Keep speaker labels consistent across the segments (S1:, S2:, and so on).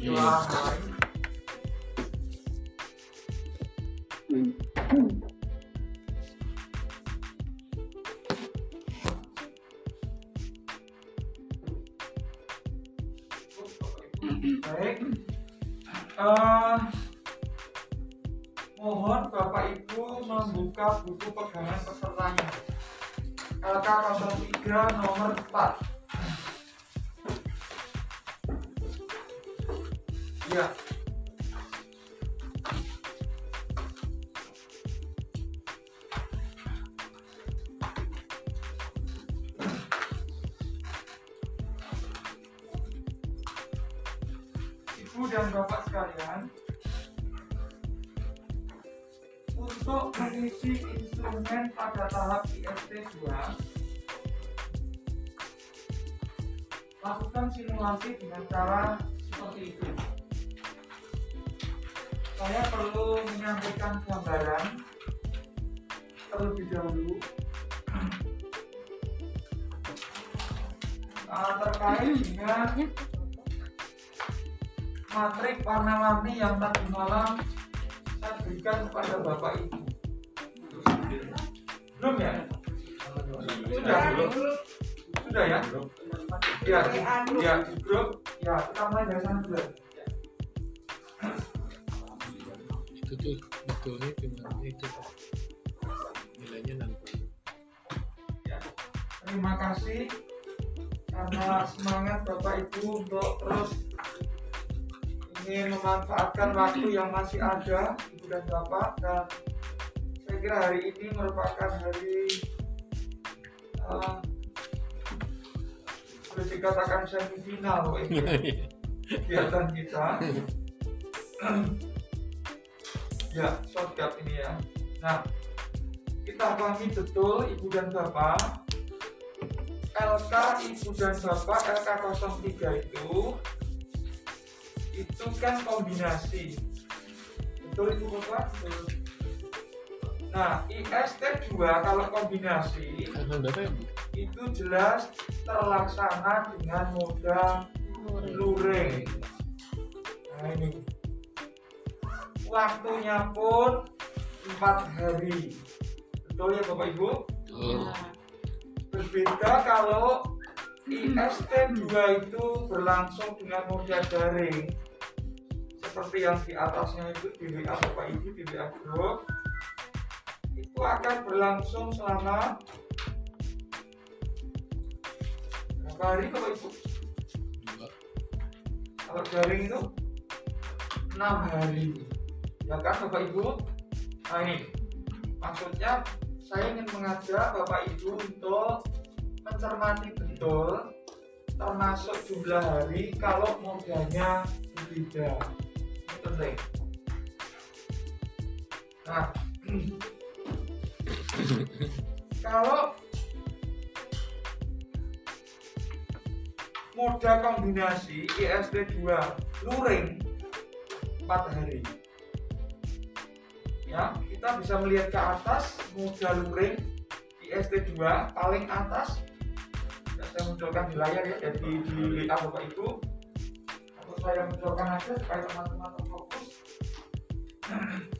S1: Silahkan. Warna-warni yang tadi malam saya berikan kepada Bapak Ibu. Belum ya? Sudah belum? Sudah ya? Ya, ya di grup. Ya, kita mulai dari sana dulu.
S2: itu tuh betulnya gimana itu nilainya nanti
S1: Ya. Terima kasih karena semangat Bapak Ibu untuk terus ingin memanfaatkan waktu yang masih ada Ibu dan Bapak dan saya kira hari ini merupakan hari uh, boleh dikatakan semifinal Bapak Ibu kegiatan kita. Ya shortcut ini ya. Nah kita pahami betul ibu dan bapak. LK ibu dan bapak LK03 itu itu kan kombinasi. Betul ibu bapak nah IST2 kalau kombinasi itu jelas terlaksana dengan moda luring nah ini. Waktunya pun empat hari. Betul ya bapak ibu?
S2: Betul.
S1: berbeda kalau IST2 itu berlangsung dengan moda daring. Seperti yang di atasnya itu di WA bapak ibu di WA grup itu akan berlangsung selama berapa hari bapak ibu? Kalau daring itu enam hari. Ya kan bapak ibu? Nah ini. Maksudnya saya ingin mengajak bapak ibu untuk mencermati betul. Termasuk jumlah hari kalau modalnya berbeda. Ini penting nah. Kalau moda kombinasi IST2 luring 4 hari. Ya kita bisa melihat ke atas moda luring IST2 paling atas saya munculkan di layar ya jadi di WA bapak ibu atau saya munculkan aja supaya teman-teman terfokus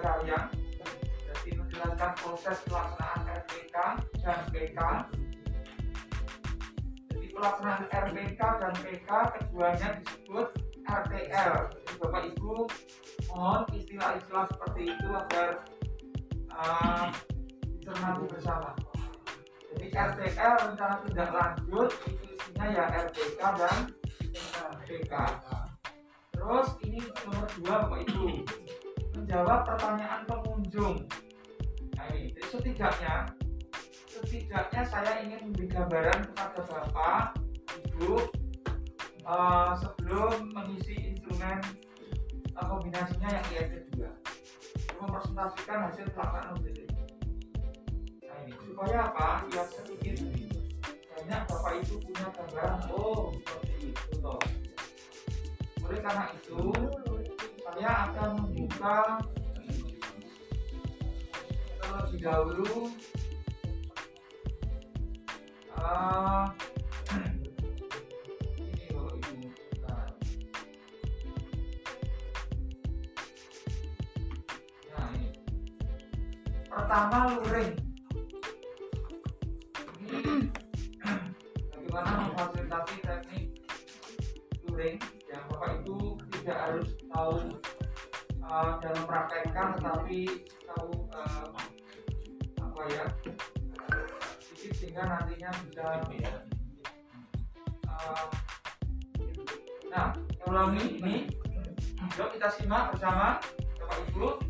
S1: karya jadi menjelaskan proses pelaksanaan RPK dan PK jadi pelaksanaan RPK dan PK keduanya disebut RTL jadi Bapak Ibu mohon istilah-istilah seperti itu agar uh, bersama. Jadi RTL rencana tindak lanjut itu isinya ya RPK dan PK Terus ini nomor dua Bapak Ibu menjawab pertanyaan pengunjung. Nah ini, setidaknya setidaknya saya ingin memberi gambaran kepada Bapak, Ibu uh, sebelum mengisi instrumen uh, kombinasinya yang IST 2 mempresentasikan hasil pelaksanaan UTT. Nah ini supaya apa? Ya sedikit banyak Bapak Ibu punya gambaran oh seperti itu toh oleh karena itu saya akan membuka terlebih dahulu. Uh, ini bapak ibu nah. nah ini. Pertama luring. Ini bagaimana memfasilitasi teknik luring yang bapak itu tidak harus tahu uh, dalam praktekkan tetapi tahu uh, apa ya sedikit sehingga nantinya bisa uh, nah ulangi ini. Yuk kita simak bersama. Bapak ibu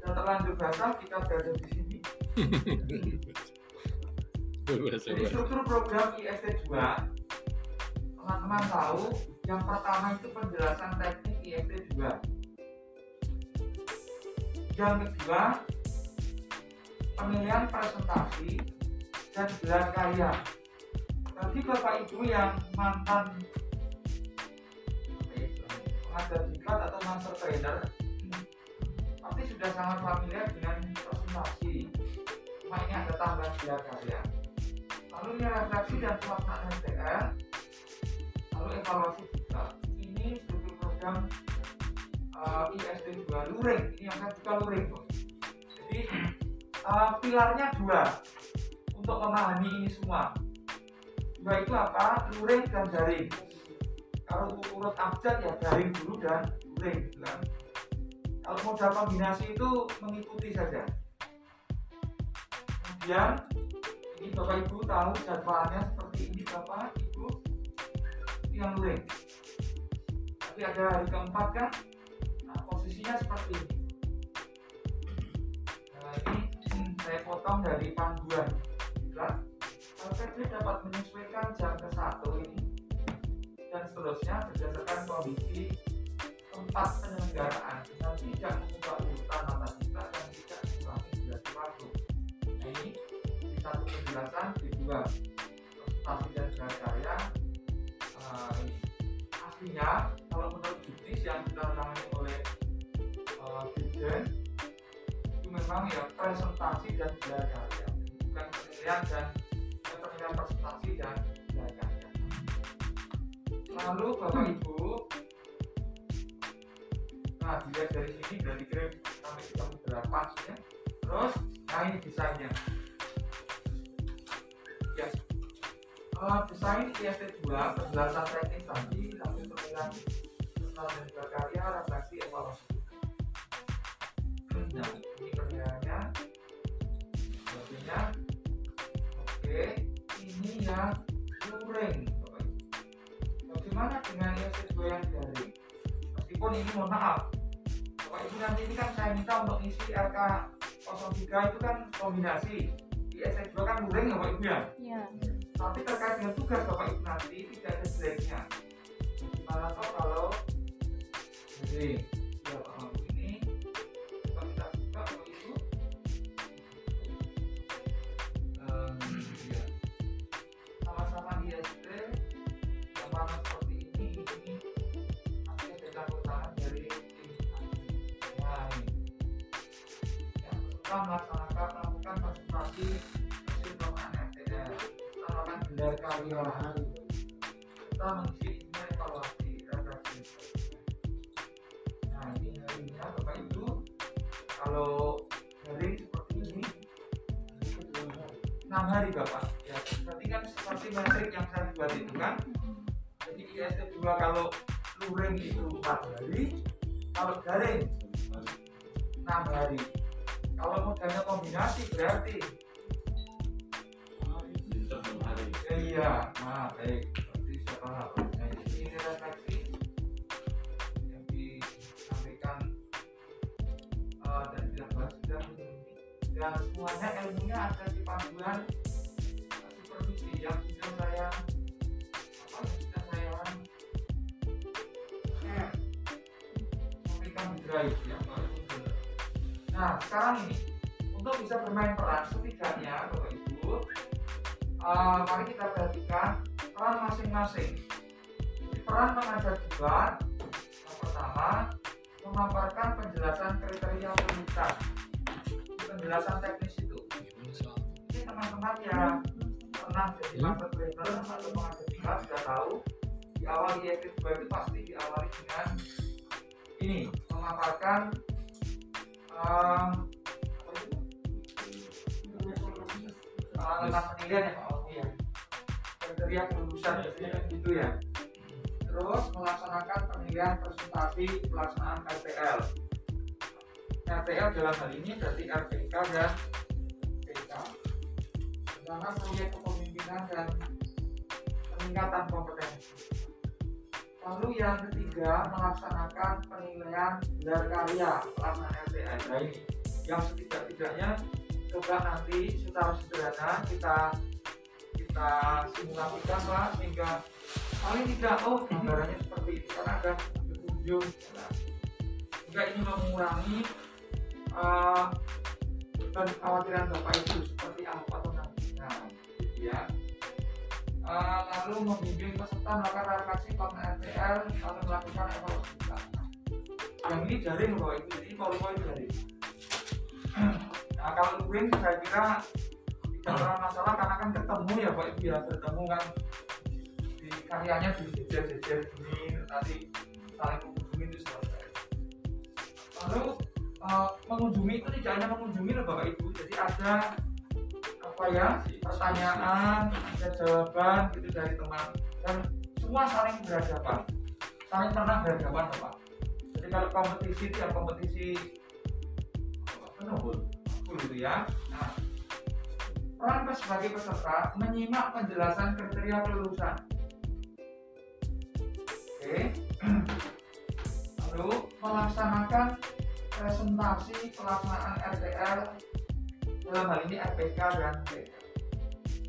S1: sudah terlanjur basah kita berada di sini. Jadi struktur program IST 2 teman-teman tahu yang pertama itu penjelasan teknik IST 2 yang kedua pemilihan presentasi dan gelar karya. Bagi bapak ibu yang mantan pengajar diklat atau master trainer pasti sudah sangat familiar dengan presentasi. Ini ada tambahan gelar karya. Lalu ini refleksi dan pelaksanaan STR lalu evaluasi juga ini struktur program uh, IST 2 luring. Ini saya buka luring bos. jadi uh, pilarnya dua. Untuk memahami ini semua. Dua itu apa? Luring dan daring kalau urut abjad ya daring dulu dan luring kan? Kalau modal kombinasi itu mengikuti saja. Kemudian ini bapak ibu tahu jadwalnya seperti ini bapak yang luring tapi ada hari keempat kan? Nah posisinya seperti ini. Nah ini hmm, saya potong dari panduan. Jelas? LPD dapat menyesuaikan jam ke satu ini. Dan seterusnya berdasarkan kondisi tempat penyelenggaraan. Dan tidak mengubah urutan mata kita dan tidak mengurangi durasi waktu. Nah ini di satu penjelasan di dua. Presentasi dan karya ini. aslinya kalau menurut judis yang ditangani oleh uh, Dirjen itu memang ya presentasi dan gelar karya bukan penilaian dan eh, penilaian presentasi dan gelar karya lalu bapak ibu nah dilihat dari sini berarti kira sampai ketemu berapa ya? Terus nah ini desainnya. Ya uh, desain IST 2 penjelasan teknik tadi lalu pemilihan personal dan juga karya refleksi evaluasi. Nah ini penilaiannya bagiannya yang luring Bapak Ibu. bagaimana dengan IST2 yang daring? Meskipun ini mohon maaf Bapak Ibu nanti ini kan saya minta untuk isi RK 03 itu kan kombinasi. IST2 kan luring ya Bapak Ibu ya?
S3: Iya.
S1: Tapi terkait dengan tugas Bapak Ibu nanti tidak ada jeleknya gimana toh kalau jadi ya Pak ini coba kita buka Bapak Ibu Ehm, ya. sama-sama IST yang warna seperti ini ini pasti ada campur dari tim ahli. nah yang peserta melaksanakan karya kita evaluasi nah ini bapak kalau seperti ini enam hari bapak. Ya kan seperti yang saya kan? Jadi 2 kalau luring itu 4 hari kalau daring 6 hari. Kalau modelnya kombinasi berarti iya nah baik berarti saya paham nah, ini refleksi yang disampaikan eh, dan dilakukan dan semuanya ilmunya ada di panduan eh, supervisi yang sudah saya apa yang sudah saya share sampaikan di drive ya nah sekarang ini untuk bisa bermain peran setidaknya Bapak Ibu eh, mari kita perhatikan peran masing-masing peran pengajar debat yang pertama memaparkan penjelasan kriteria prioritas penjelasan teknis itu ini teman-teman yang pernah jadi
S2: Hmm?
S1: master trainer atau pengajar debat sudah tahu di awal IST 2 itu pasti diawali dengan ini memaparkan eh? Eh, tentang penilaian ya Kriteria kelulusan biasanya gitu ya. Terus melaksanakan penilaian presentasi pelaksanaan RTL RTL dalam hal ini berarti RPK dan PK rencana proyek kepemimpinan dan peningkatan kompetensi? Lalu yang ketiga melaksanakan penilaian gelar karya pelaksanaan RTL nah ini. Yang setidak-tidaknya coba nanti secara sederhana kita kita simulasikan pak sehingga paling tidak oh gambarannya seperti itu karena ada pengunjung. Nah, sehingga ini mengurangi uh, beban kekhawatiran bapak itu seperti apa atau nanti nah gitu ya Uh, lalu membimbing peserta melakukan refleksi konten RTL lalu melakukan evaluasi. Belakang. yang ini daring loh itu ini poin-poin daring nah kalau luring saya kira pernah masalah karena kan ketemu ya pak ibu ya ketemu kan di karyanya di jejer-jejer gini nanti saling mengunjungi itu selesai lalu eh, mengunjungi itu tidak hanya mengunjungi loh bapak ibu jadi ada apa ya pertanyaan ada jawaban gitu dari teman dan semua saling berhadapan saling pernah berhadapan loh, pak jadi kalau kompetisi ya kompetisi penebul gitu ya nah peran sebagai peserta menyimak penjelasan kriteria kelulusan. Oke. Lalu melaksanakan presentasi pelaksanaan RTL dalam hal ini RPK dan PK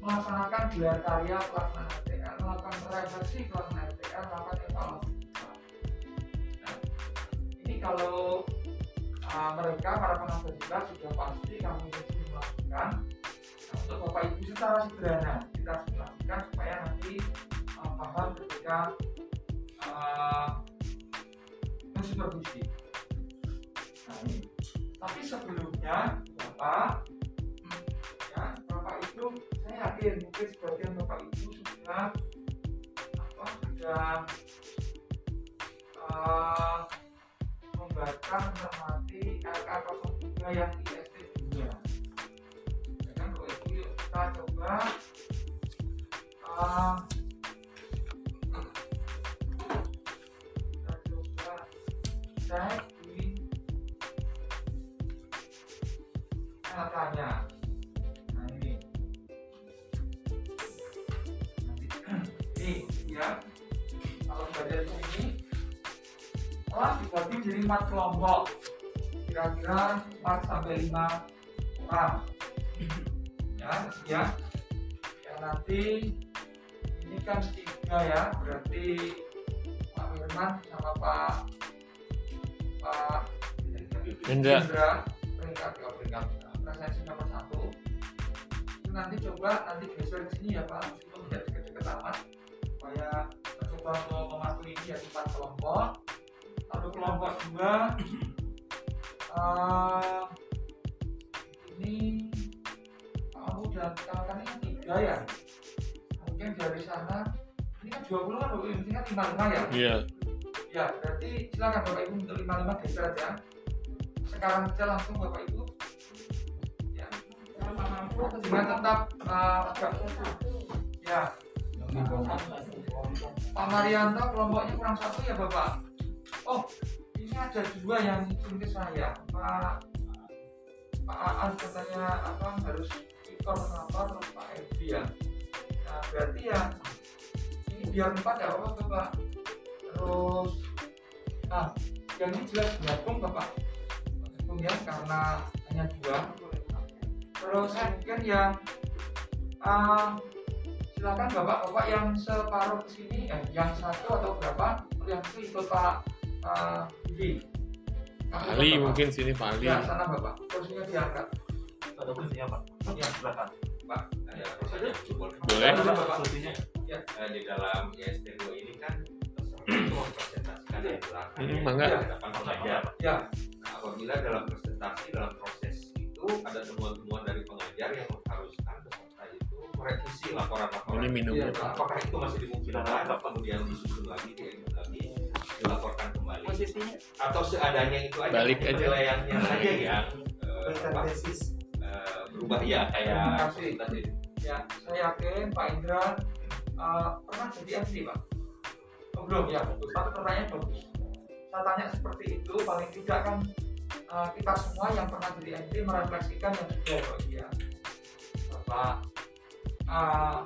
S1: melaksanakan gelar karya pelaksanaan RTL melakukan refleksi pelaksanaan RTL melakukan evaluasi. Nah, ini kalau uh, mereka para pengajar juga sudah pasti kami untuk bapak ibu secara sederhana kita simulasikan supaya nanti uh, paham ketika uh, mensupervisi nah, tapi sebelumnya bapak ya bapak itu saya yakin mungkin sebagian bapak ibu sudah apa sudah uh, membaca mencermati LK03 yang IST 2 kita coba. Uh, kita coba cek di datanya nah ini. Ini ya. Kalau belajar di sini kelas dibagi jadi empat kelompok. Kira-kira 4 sampai 5 orang ya ya. Ya nanti ini kan tiga ya. Berarti Pak Firman sama Pak Pak
S2: Indra.
S1: Indra peringkat ya peringkat presensi nomor satu. Itu nanti coba nanti geser ke sini ya Pak. Meskipun tidak dekat-dekat amat. Supaya mencoba untuk mematuhi ini ya empat kelompok. Lalu kelompok dua. Eh, ini kawan-kawan ini tiga ya mungkin dari sana ini kan 20 kan Bapak Ibu ini kan 55 ya
S2: Iya.
S1: Ya, berarti silakan Bapak Ibu untuk 55 geser aja. Sekarang saja langsung Bapak Ibu. Ya. Dengan tetap uh, ya. Pak Marianto kelompoknya kurang satu ya Bapak. Oh, ini ada dua yang ke saya. Pak Pak Aan katanya apa harus ikut apa terus Pak Edi ya. Nah, berarti ya ini biar empat ya Bapak Bapak. Terus Nah, yang ini jelas gabung Bapak. Gabung ya karena hanya dua. Terus mungkin yang ah, silakan Bapak-bapak yang separuh ke sini, eh, yang satu atau berapa, yang itu ikut Pak.
S2: Pak Ali mungkin sini Pak Ali.
S1: Ya, sana Bapak. Kursinya diangkat.
S3: Ada kursinya Pak.
S1: Ya,
S3: Silakan.
S4: Pak, ada jebol.
S2: Boleh.
S1: Boleh, Bapak.
S3: Kursinya.
S4: Eh, di dalam IST2 ini kan itu mempresentasikan yang belakang.
S2: Hmm, mangga.
S4: Hadapan pengajar.
S1: Ya,
S4: Nah, apabila dalam presentasi dalam proses itu ada temuan-temuan dari pengajar yang mengharuskan peserta itu merevisi laporan-laporan.
S2: Ini minumnya
S1: Iya,
S2: Pak.
S4: Apakah itu masih dimungkinkan atau kemudian disusun lagi, diedit lagi, dilaporkan kembali?
S3: Posisinya.
S4: Atau seadanya itu aja
S2: Balik aja.
S4: penilaiannya saja yang eh, berubah ya kayak
S1: Terima kasih. ya, saya yakin Pak Indra uh, pernah jadi MC Pak. Oh, belum ya. Tapi pertanyaan bagus. Saya tanya seperti itu, paling tidak kan uh, kita semua yang pernah jadi MC merefleksikan yang sudah oh iya. Bapak uh,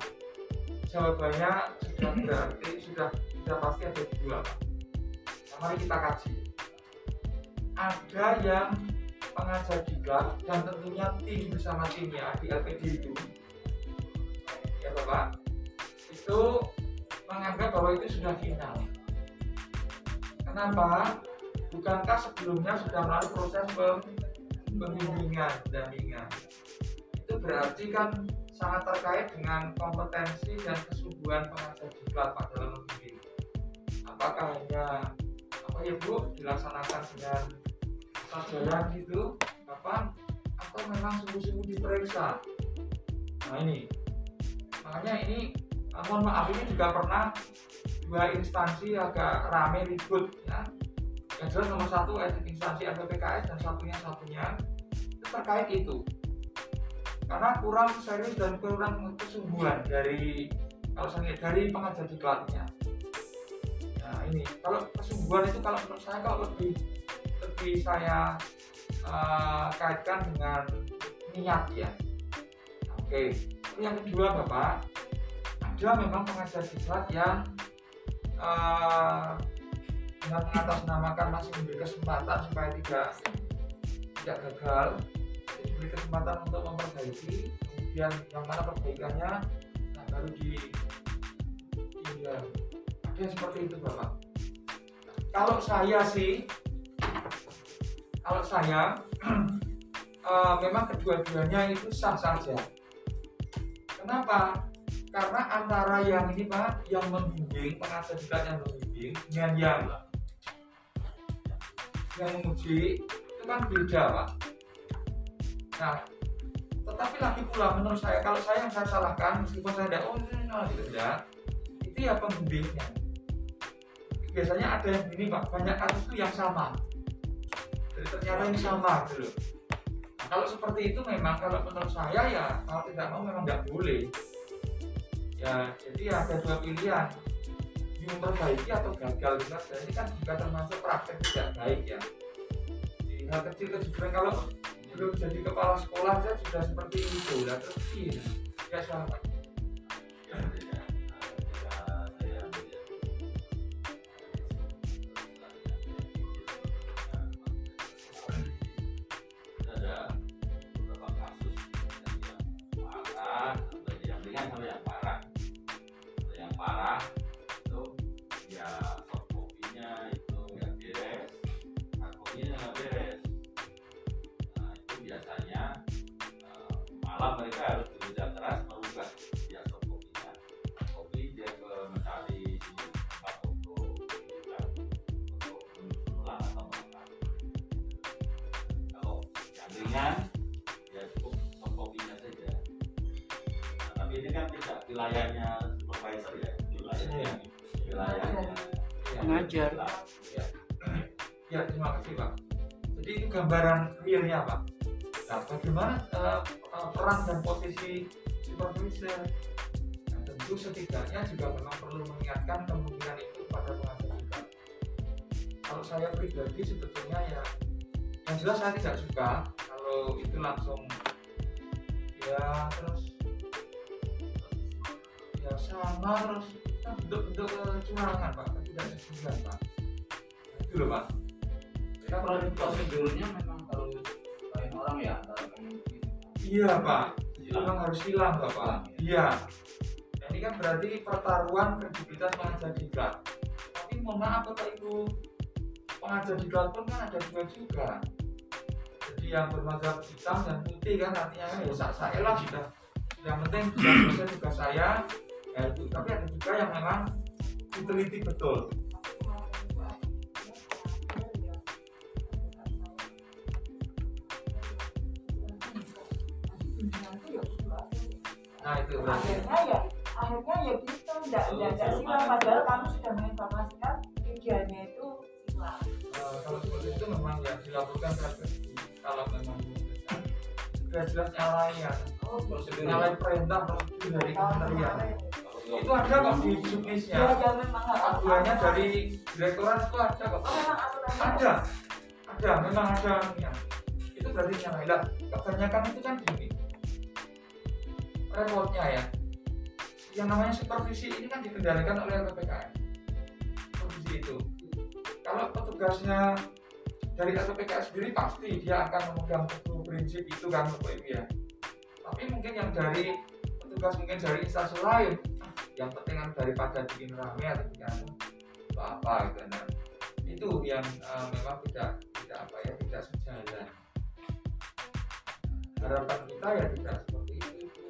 S1: jawabannya sudah berarti sudah sudah pasti ada dua Pak. Nah, mari kita kaji. Ada yang pengajar diklat dan tentunya tim bersama timnya di LPD itu. Ya Bapak. Itu menganggap bahwa itu sudah final. Kenapa? bukankah sebelumnya sudah melalui proses pem- pembimbingan pendampingan itu berarti kan sangat terkait dengan kompetensi dan kesungguhan pengajar diklat Pak dalam membimbing. Apakah hanya apa ya Bu dilaksanakan dengan pelajaran gitu apa atau memang sungguh-sungguh diperiksa? Nah ini. Makanya ini eh, mohon maaf ini juga pernah dua instansi agak rame ribut ya. Yang jelas nomor satu etik instansi LPPKS dan satunya satunya itu terkait itu. Karena kurang serius dan kurang kesungguhan dari kalau saya dari pengajar diklatnya nah ini kalau kesungguhan itu kalau menurut saya kalau lebih lebih saya eh, kaitkan dengan niat ya. Oke yang kedua bapak. Ada memang pengajar diklat yang eh, dengan mengatasnamakan masih memberi kesempatan supaya tidak tidak gagal. Jadi diberi kesempatan untuk memperbaiki kemudian yang mana perbaikannya nah baru di iya ada seperti itu bapak? Kalau saya sih kalau saya eh, memang kedua-duanya itu sah saja. Kenapa? Karena antara yang ini pak yang membimbing pengajar diklat yang membimbing dengan yang yang menguji itu kan beda pak. Nah tetapi lagi pula menurut saya kalau saya yang saya salahkan meskipun saya tidak oh no, gitu ya itu ya pembimbingnya biasanya ada yang gini pak banyak kasus itu yang sama ternyata ini sama gitu nah, kalau seperti itu memang kalau menurut saya ya kalau tidak mau memang nggak boleh. Ya jadi ada dua pilihan. Memperbaiki atau gagal. Juga dan ini kan juga termasuk praktek tidak baik ya. Di hal kecil kejujuran kalau belum jadi kepala sekolah saja sudah seperti itu. Lah terus gini ya
S3: Yang wilayahnya supervisor ya wilayahnya wilayahnya
S2: Pengajar.
S1: Ya. ya terima kasih pak. Jadi itu gambaran realnya pak. Nah bagaimana eh, eh, peran dan posisi supervisor? Nah, tentu setidaknya juga memang perlu mengingatkan kemungkinan itu pada pengajar juga. Kalau saya pribadi sebetulnya ya yang jelas saya tidak suka kalau itu langsung ya terus ya sama terus kan bentuk-bentuk kecurangan pak. Ketidaksesuaian pak. Nah, itu loh pak.
S5: Kita kalau prosedurnya memang kalau lain orang ya
S1: iya pak. Itu memang harus hilang bapak iya. Nah, ini kan berarti pertaruhan kredibilitas pengajar diklat tapi mohon maaf bapak ibu. Pengajar diklat pun kan ada dua juga. Jadi yang bermazhab hitam dan putih kan artinya kan ya saya lah sudah. Yang penting sudah selesai tugas saya ya itu tapi ada juga yang memang diteliti betul. Nah itu berarti.
S6: Akhirnya ya akhirnya ya gitu enggak enggak enggak silang. padahal kamu sudah menginformasikan idealnya itu silang.
S1: Eh, kalau seperti itu memang ya dilakukan tragedi kalau memang sudah jelas nyalayan
S6: oh
S5: Prosedur
S1: nyalain perintah prosedur dari kementerian itu ada kok di
S6: ya
S1: juknisnya
S6: ya memang nggak
S1: aduannya dari direktorat itu ada kok.
S6: Oh aturannya
S1: ada ada. Memang ada ya. itu berarti nyalain lah kebanyakan itu kan gini. Repotnya ya. Yang namanya supervisi ini kan dikendalikan oleh LPPKN supervisi itu. Kalau petugasnya dari LPPKN sendiri pasti dia akan memegang teguh prinsip itu kan Bapak Ibu ya. Tapi mungkin yang dari petugas mungkin dari instansi lain yang penting kan daripada bikin rame atau bikin apa apa gitu nah. Itu yang eh, memang tidak tidak apa ya tidak sejalan. Harapan kita ya tidak seperti itu.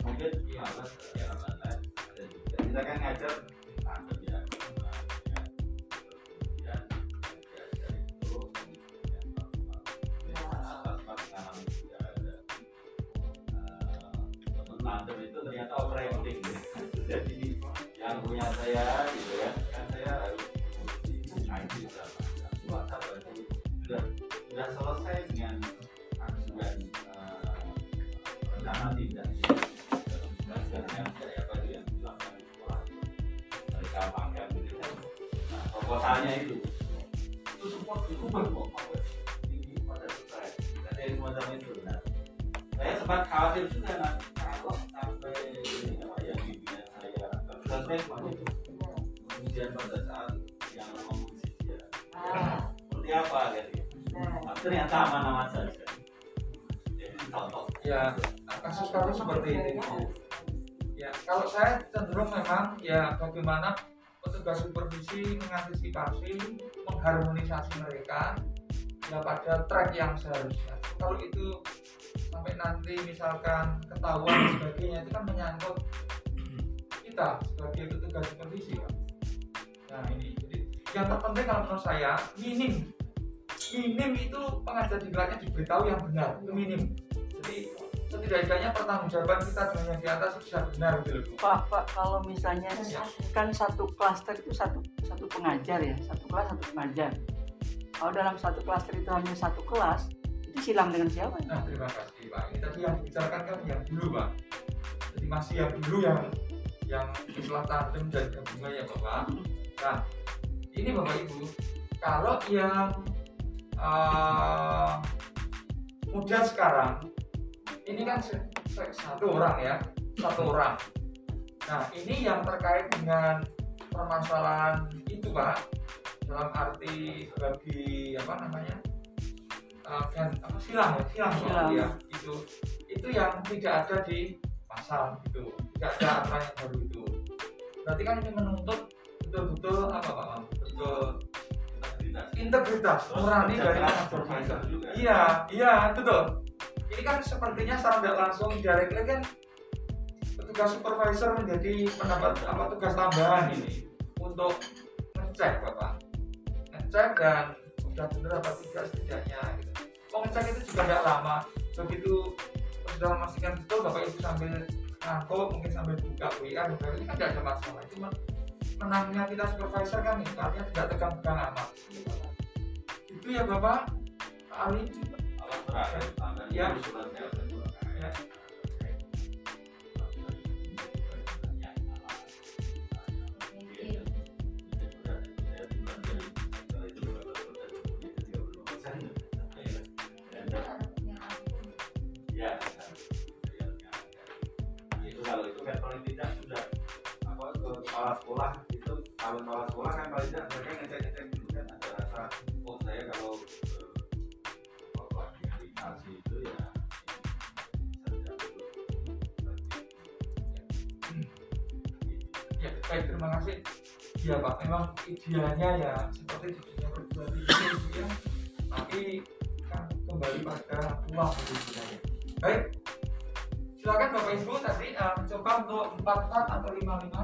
S3: Mungkin ya mas ya mas ada juga kita kan ngajar ternyata operating jadi yang punya saya gitu ya. Kan saya harus sudah selesai dengan eh, dan yang saya di sekolah mereka gitu. Nah itu. Itu semua tinggi pada dari semacam itu nah saya sempat khawatir juga nah, semuanya itu? Kemudian pada saat yang ngomong dia. Seperti apa gitu? Nah, ternyata aman-aman saja. Jadi contoh.
S1: Ya kasus kasus seperti itu ya kalau saya cenderung memang ya bagaimana petugas supervisi mengantisipasi mengharmonisasi mereka ya pada track yang seharusnya. Kalau itu sampai nanti misalkan ketahuan dan sebagainya itu kan menyangkut kita sebagai petugas supervisi Pak. nah ini jadi yang terpenting kalau menurut saya minim minim itu pengajar diklatnya diberitahu yang benar itu minim jadi setidaknya pertanggungjawaban kita dengan yang di atas itu sudah benar gitu loh.
S7: Pak, Pak, kalau misalnya
S1: Ya.
S7: kan satu klaster itu satu satu pengajar ya, satu kelas satu pengajar. Kalau dalam satu klaster itu hanya satu kelas, itu silang dengan siapa? ya?
S1: Nah, terima kasih Pak. Ini tadi yang dibicarakan kan yang dulu Pak. Jadi masih yang dulu yang yang istilah tandem dan gabungan ya Bapak. Nah, ini Bapak Ibu, kalau yang eh, muda sekarang ini kan se- se- satu orang ya, satu orang. Nah, ini yang terkait dengan permasalahan itu Pak, dalam arti bagi apa namanya? uh, gan- apa silang ya silang
S7: Silang.
S1: ya itu itu yang tidak ada di pasal itu tidak ada aturan yang baru itu. Berarti kan ini menuntut betul-betul apa pak betul
S3: integritas.
S1: Integritas.
S3: Kerja
S1: dari supervisor iya iya betul ini kan sepertinya secara tidak langsung directly kan petugas supervisor menjadi pendapat apa tugas tambahan ini untuk ngecek bapak ngecek dan udah bener apa tidak setidaknya gitu. mau ngecek itu juga tidak lama. Begitu sudah memastikan betul bapak ibu sambil ngantuk mungkin sambil buka WA buka ini kan tidak ada masalah. Cuma menangnya kita supervisor kan ini artinya tidak tegang-tegang amat itu ya bapak. Pak Ali.
S3: Alat terakhir
S1: Ya. Ya.
S3: Ya,
S1: baik terima kasih ya pak memang idealnya ya seperti di dunia perguruan tinggi ya tapi kan kembali pada uang begitu ya baik silakan bapak ibu tadi eh, mencoba untuk empat empat atau lima lima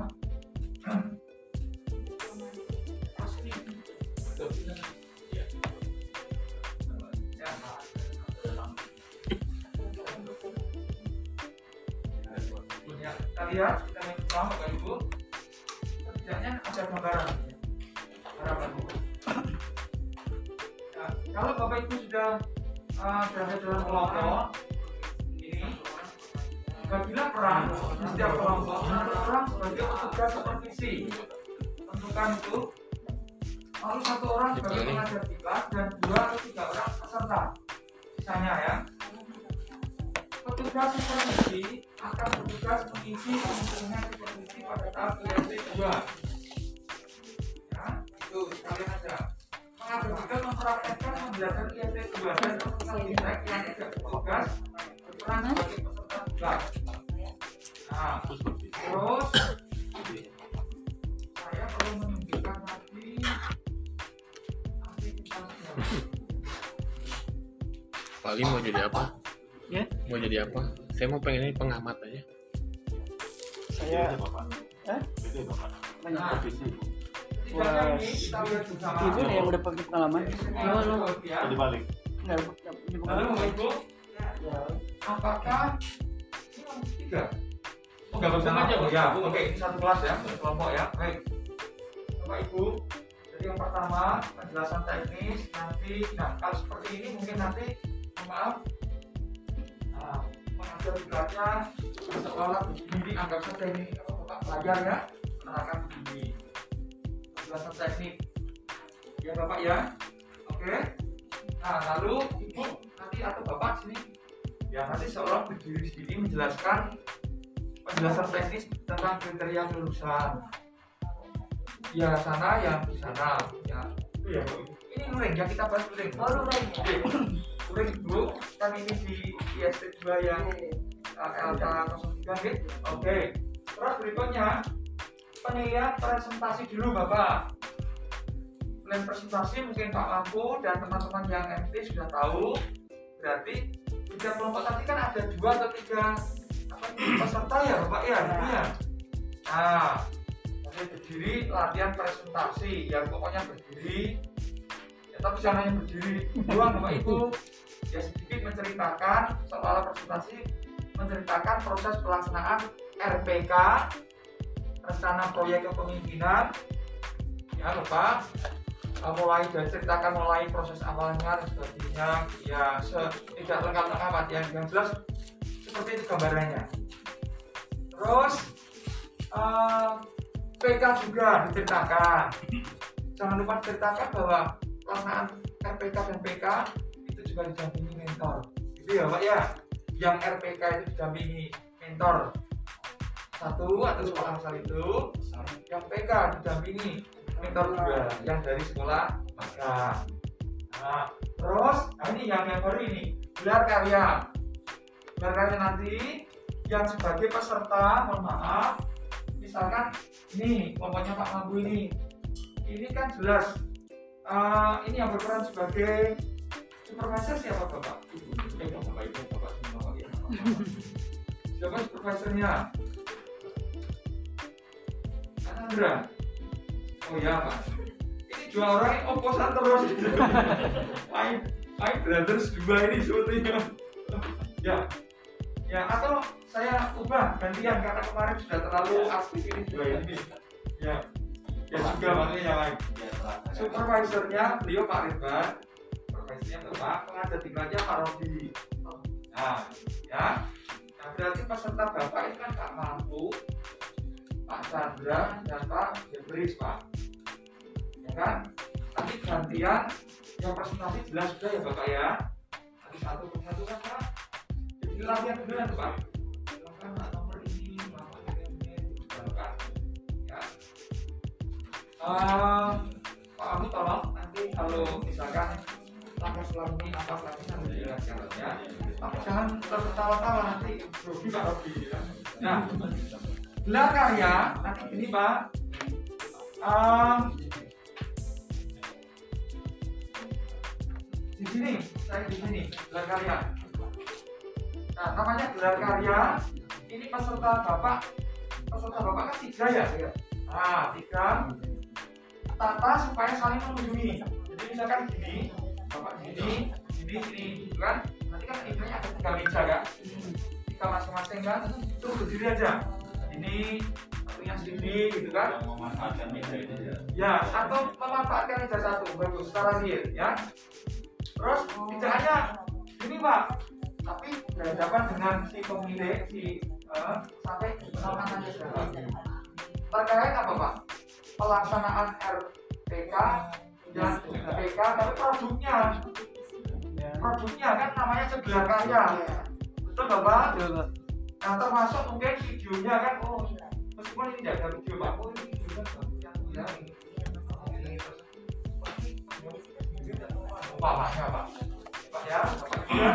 S1: Ya. Ya, kita uh, dalam kelompok? Ini. Bagilah peran di setiap kelompok orang sebagai petugas supervisi. Tentukan itu Saya
S2: mau pengen ini pengamat aja.
S7: saya Hah? banyak
S1: Nah, Setidaknya ini kita lihat bersama.
S7: ibu nih yang udah pakai pengalaman
S1: Halo, halo. Ya.
S3: dibalik
S7: nggak nggak punya
S1: Lalu
S7: pengalaman
S1: Bapak Ibu, apakah tiga? Oh, nggak bersama aja, ya. Oke, ini satu kelas ya, satu kelompok ya. Baik. Bapak Ibu, jadi yang pertama penjelasan teknis nanti, nah kalau seperti ini mungkin nanti, maaf, beratnya seolah begini, anggap saja ini apa, Bapak pelajar ya, menerangkan begini. Penjelasan teknik, ya Bapak ya, oke. Nah, lalu ibu nanti atau bapak sini, ya nanti seorang berdiri di sini menjelaskan penjelasan teknis tentang kriteria lulusan. Ya sana, yang di sana, ya itu ya. Ini luring ya kita bahas luring.
S6: Oh, luring ya?
S1: Luring bu, kan ini di IST 2 yang LK 03 gitu. Oke. Terus berikutnya penilaian presentasi dulu bapak. Plan presentasi mungkin Pak Lampu dan teman-teman yang MT sudah tahu. Berarti tiga kelompok tadi kan ada dua atau tiga apa peserta ya Bapak? Ya ini ya? Nah berdiri latihan presentasi. Ya pokoknya berdiri tapi jangan hanya berdiri. Doang Bapak Ibu ya sedikit menceritakan soal presentasi menceritakan proses pelaksanaan RPK rencana proyek kepemimpinan. Ya Bapak uh, mulai dari ceritakan mulai proses awalnya dan sebagainya. Ya se- tidak lengkap amat yang yang jelas seperti itu gambarannya. Terus uh, PK juga diceritakan. Jangan lupa diceritakan bahwa pelaksanaan RPK dan PK itu juga didampingi mentor. Gitu ya Pak ya? Yang RPK itu didampingi mentor. Satu atau sekolah asal itu. Yang PK didampingi mentor juga yang dari sekolah maka nah, terus nah ini yang yang baru ini gelar karya. Gelar karya nanti yang sebagai peserta mohon maaf misalkan ini kelompoknya Pak Mambu ini. Ini kan jelas eh, ini yang berperan sebagai supervisor siapa bapak? Bapak ibu bapak semua siapa supervisornya? Sandra. Oh ya pak. Ini dua orang yang oposan terus. Main main brothers dua ini sebetulnya. Ya. Ya, atau saya ubah gantian karena kemarin sudah terlalu aktif ini. Dua ini. Ya, ya juga makanya yang lain.
S3: Ya,
S1: Supervisornya beliau Pak Ridwan, supervisornya Bapak, pengajar tingkatnya Pak Robi. Nah, ya, nah berarti peserta Bapak ini kan Pak Mampu, Pak Chandra, dan Pak Jebris Pak. Ya kan? Nanti gantian yang presentasi jelas sudah ya Bapak ya. Nanti satu persatu kan Pak. Jadi latihan dulu ya Pak. Silakan Pak, nomor ini, Bapak ini, ini, Bapak. Eh, Pak Abu tolong nanti kalau misalkan langkah selanjutnya apa selanjutnya nanti dijelaskan ya. Tapi jangan tertawa-tawa nanti grogi Pak Robi ya. Nah, gelar karya nanti gini Pak. Em, di sini, saya di sini gelar karya. Nah, namanya gelar karya. Ini peserta bapak, peserta bapak kan tiga ya, ya. Nah, tiga tata supaya saling mengunjungi. Jadi misalkan gini, bapak gini, gini, gini, gitu kan? Nanti kan intinya ada tiga meja kan? Tiga masing-masing kan? Itu berdiri aja. Ini satunya sini, gitu kan?
S3: memanfaatkan media ini ya.
S1: Ya, atau memanfaatkan meja satu, bagus, secara real, ya. Terus tidak hanya ini pak, tapi berhadapan dengan si pemilik, si eh, sampai penanganannya sudah terkait apa pak? Pelaksanaan RPK dan RPK, tapi produknya, produknya kan namanya segelar karya, betul nggak pak? Nah termasuk mungkin videonya kan, oh meskipun ini tidak ada video pak, oh ini video kan yang ya. Umpamanya pak, pak ya, ya.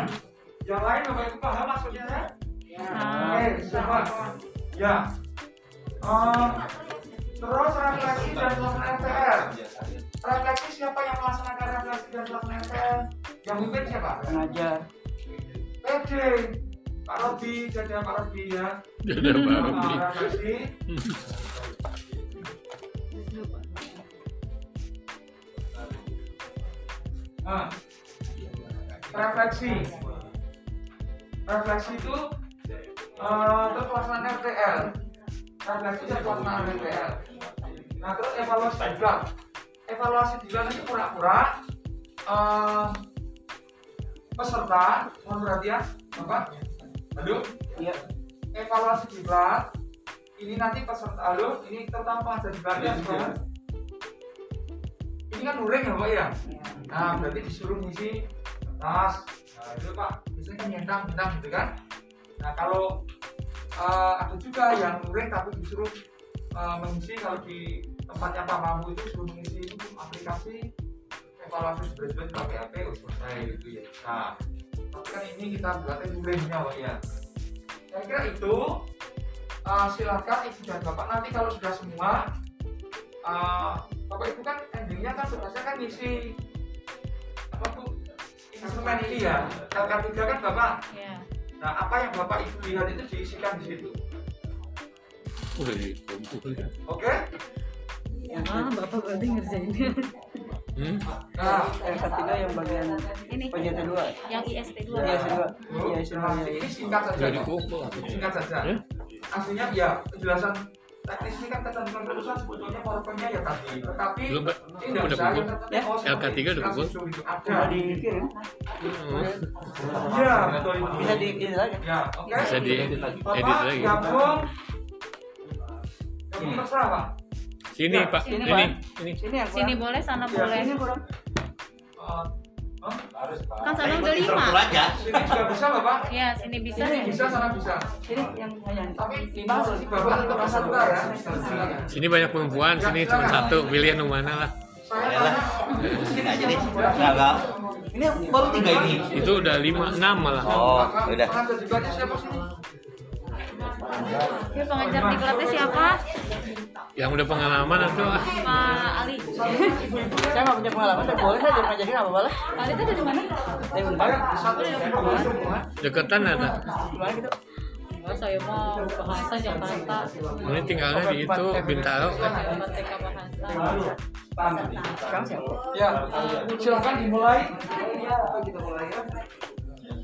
S1: Yang lain bapak ibu paham maksudnya ya? Oke, siapa? Ya. Eh, terus refleksi dan pelaksanaan RPR. Refleksi siapa yang melaksanakan refleksi dan pelaksanaan RPR? Yang mimpin siapa?
S7: pengajar
S1: PD. Pak Robi, jaga Pak Robi ya.
S2: Jadi
S1: Sama
S2: beli.
S1: refleksi. Ah, refleksi. Refleksi itu eh, terus pelaksanaan RTL. Refleksi dan pelaksanaan RTL. Nah terus evaluasi juga. Evaluasi juga itu pura-pura eh, peserta, mohon perhatian, Bapak. Aduh,
S7: iya.
S1: Evaluasi diklat ini nanti peserta lo ini terutama pengajar diklatnya sekarang ini kan luring ya pak ya? Nah berarti disuruh ngisi kertas. Nah itu pak biasanya kan nyentang nyentang gitu kan. Nah kalau eh, ada juga yang luring tapi disuruh eh, mengisi kalau di tempatnya Pak Mamu itu suruh mengisi aplikasi evaluasi spreadsheet pakai HP oh selesai gitu ya. Nah tapi kan ini kita berarti luringnya pak ya. Saya kira itu uh, silakan ibu dan bapak nanti kalau sudah semua uh, bapak ibu kan endingnya kan tugasnya kan ngisi apa tuh instrumen ini ya. LK3 kan bapak
S8: Ya.
S1: Nah apa yang bapak ibu lihat itu diisikan di situ? Oke?
S8: Ah, Bapak berarti ngerjainnya.
S2: Hmm?
S1: nah.
S7: Yang ketiga yang bagian
S8: Ini.
S7: bagian kedua.
S8: Yang IST 2.
S7: iya kedua
S1: Bu,
S7: iya
S1: nah,
S7: kedua
S1: ini singkat saja singkat saja.
S2: Ya?
S1: aslinya ya penjelasan teknis ini kan ketentuan keputusan sebetulnya powerpointnya ya tadi tetapi
S2: Belum,
S1: tidak
S2: Udah
S7: Ya,
S1: oh, seperti
S2: LK3 udah
S1: itu ada
S7: udah dikirim
S2: Hmm.
S1: Iya, betul
S7: bisa di ini lagi
S1: Ya, oke.
S2: Bisa diedit lagi.
S1: Bapak
S2: Edit lagi.
S1: gabung. Gabung terserah, Pak.
S2: Sini,
S1: Ya,
S2: Pak.
S7: sini,
S2: Ini, ini.
S7: sini yang
S8: Sini boleh, sana
S1: Ya,
S8: boleh.
S7: ini kurang
S1: Eh, oh,
S3: Harus Pak.
S8: Kan sana udah lima.
S3: aja.
S1: sini juga bisa, Bapak.
S8: Ya, sini bisa
S7: Sini.
S1: Bisa, sana bisa.
S7: sini yang
S1: Tapi
S7: lima
S1: posisi Bapak itu peserta ya.
S2: Sini banyak perempuan, sini cuma satu. Pilih yang mana lah.
S1: Tanya.
S3: Sini aja deh. Enggak. Ini baru tiga ini.
S2: Itu udah lima, enam malah.
S3: Oh,
S1: Bapak,
S3: udah.
S1: pengajar juga aja siapa?
S8: Ya?
S2: Yang udah pengalaman atau ah.
S8: Pak Ali.
S7: saya nggak punya pengalaman tapi boleh saya jadi ngajarin apa boleh
S8: Ali itu dari mana?
S7: dari
S1: semua.
S2: Deketan ada.
S7: gimana gitu
S8: Enggak, saya mau bahasa Jakarta.
S2: Ini tinggalnya di itu Bintaro. kan.
S8: Merdeka Bahasa.
S7: sekarang siapa
S1: Ya, silakan dimulai.
S7: ya kita mulai ya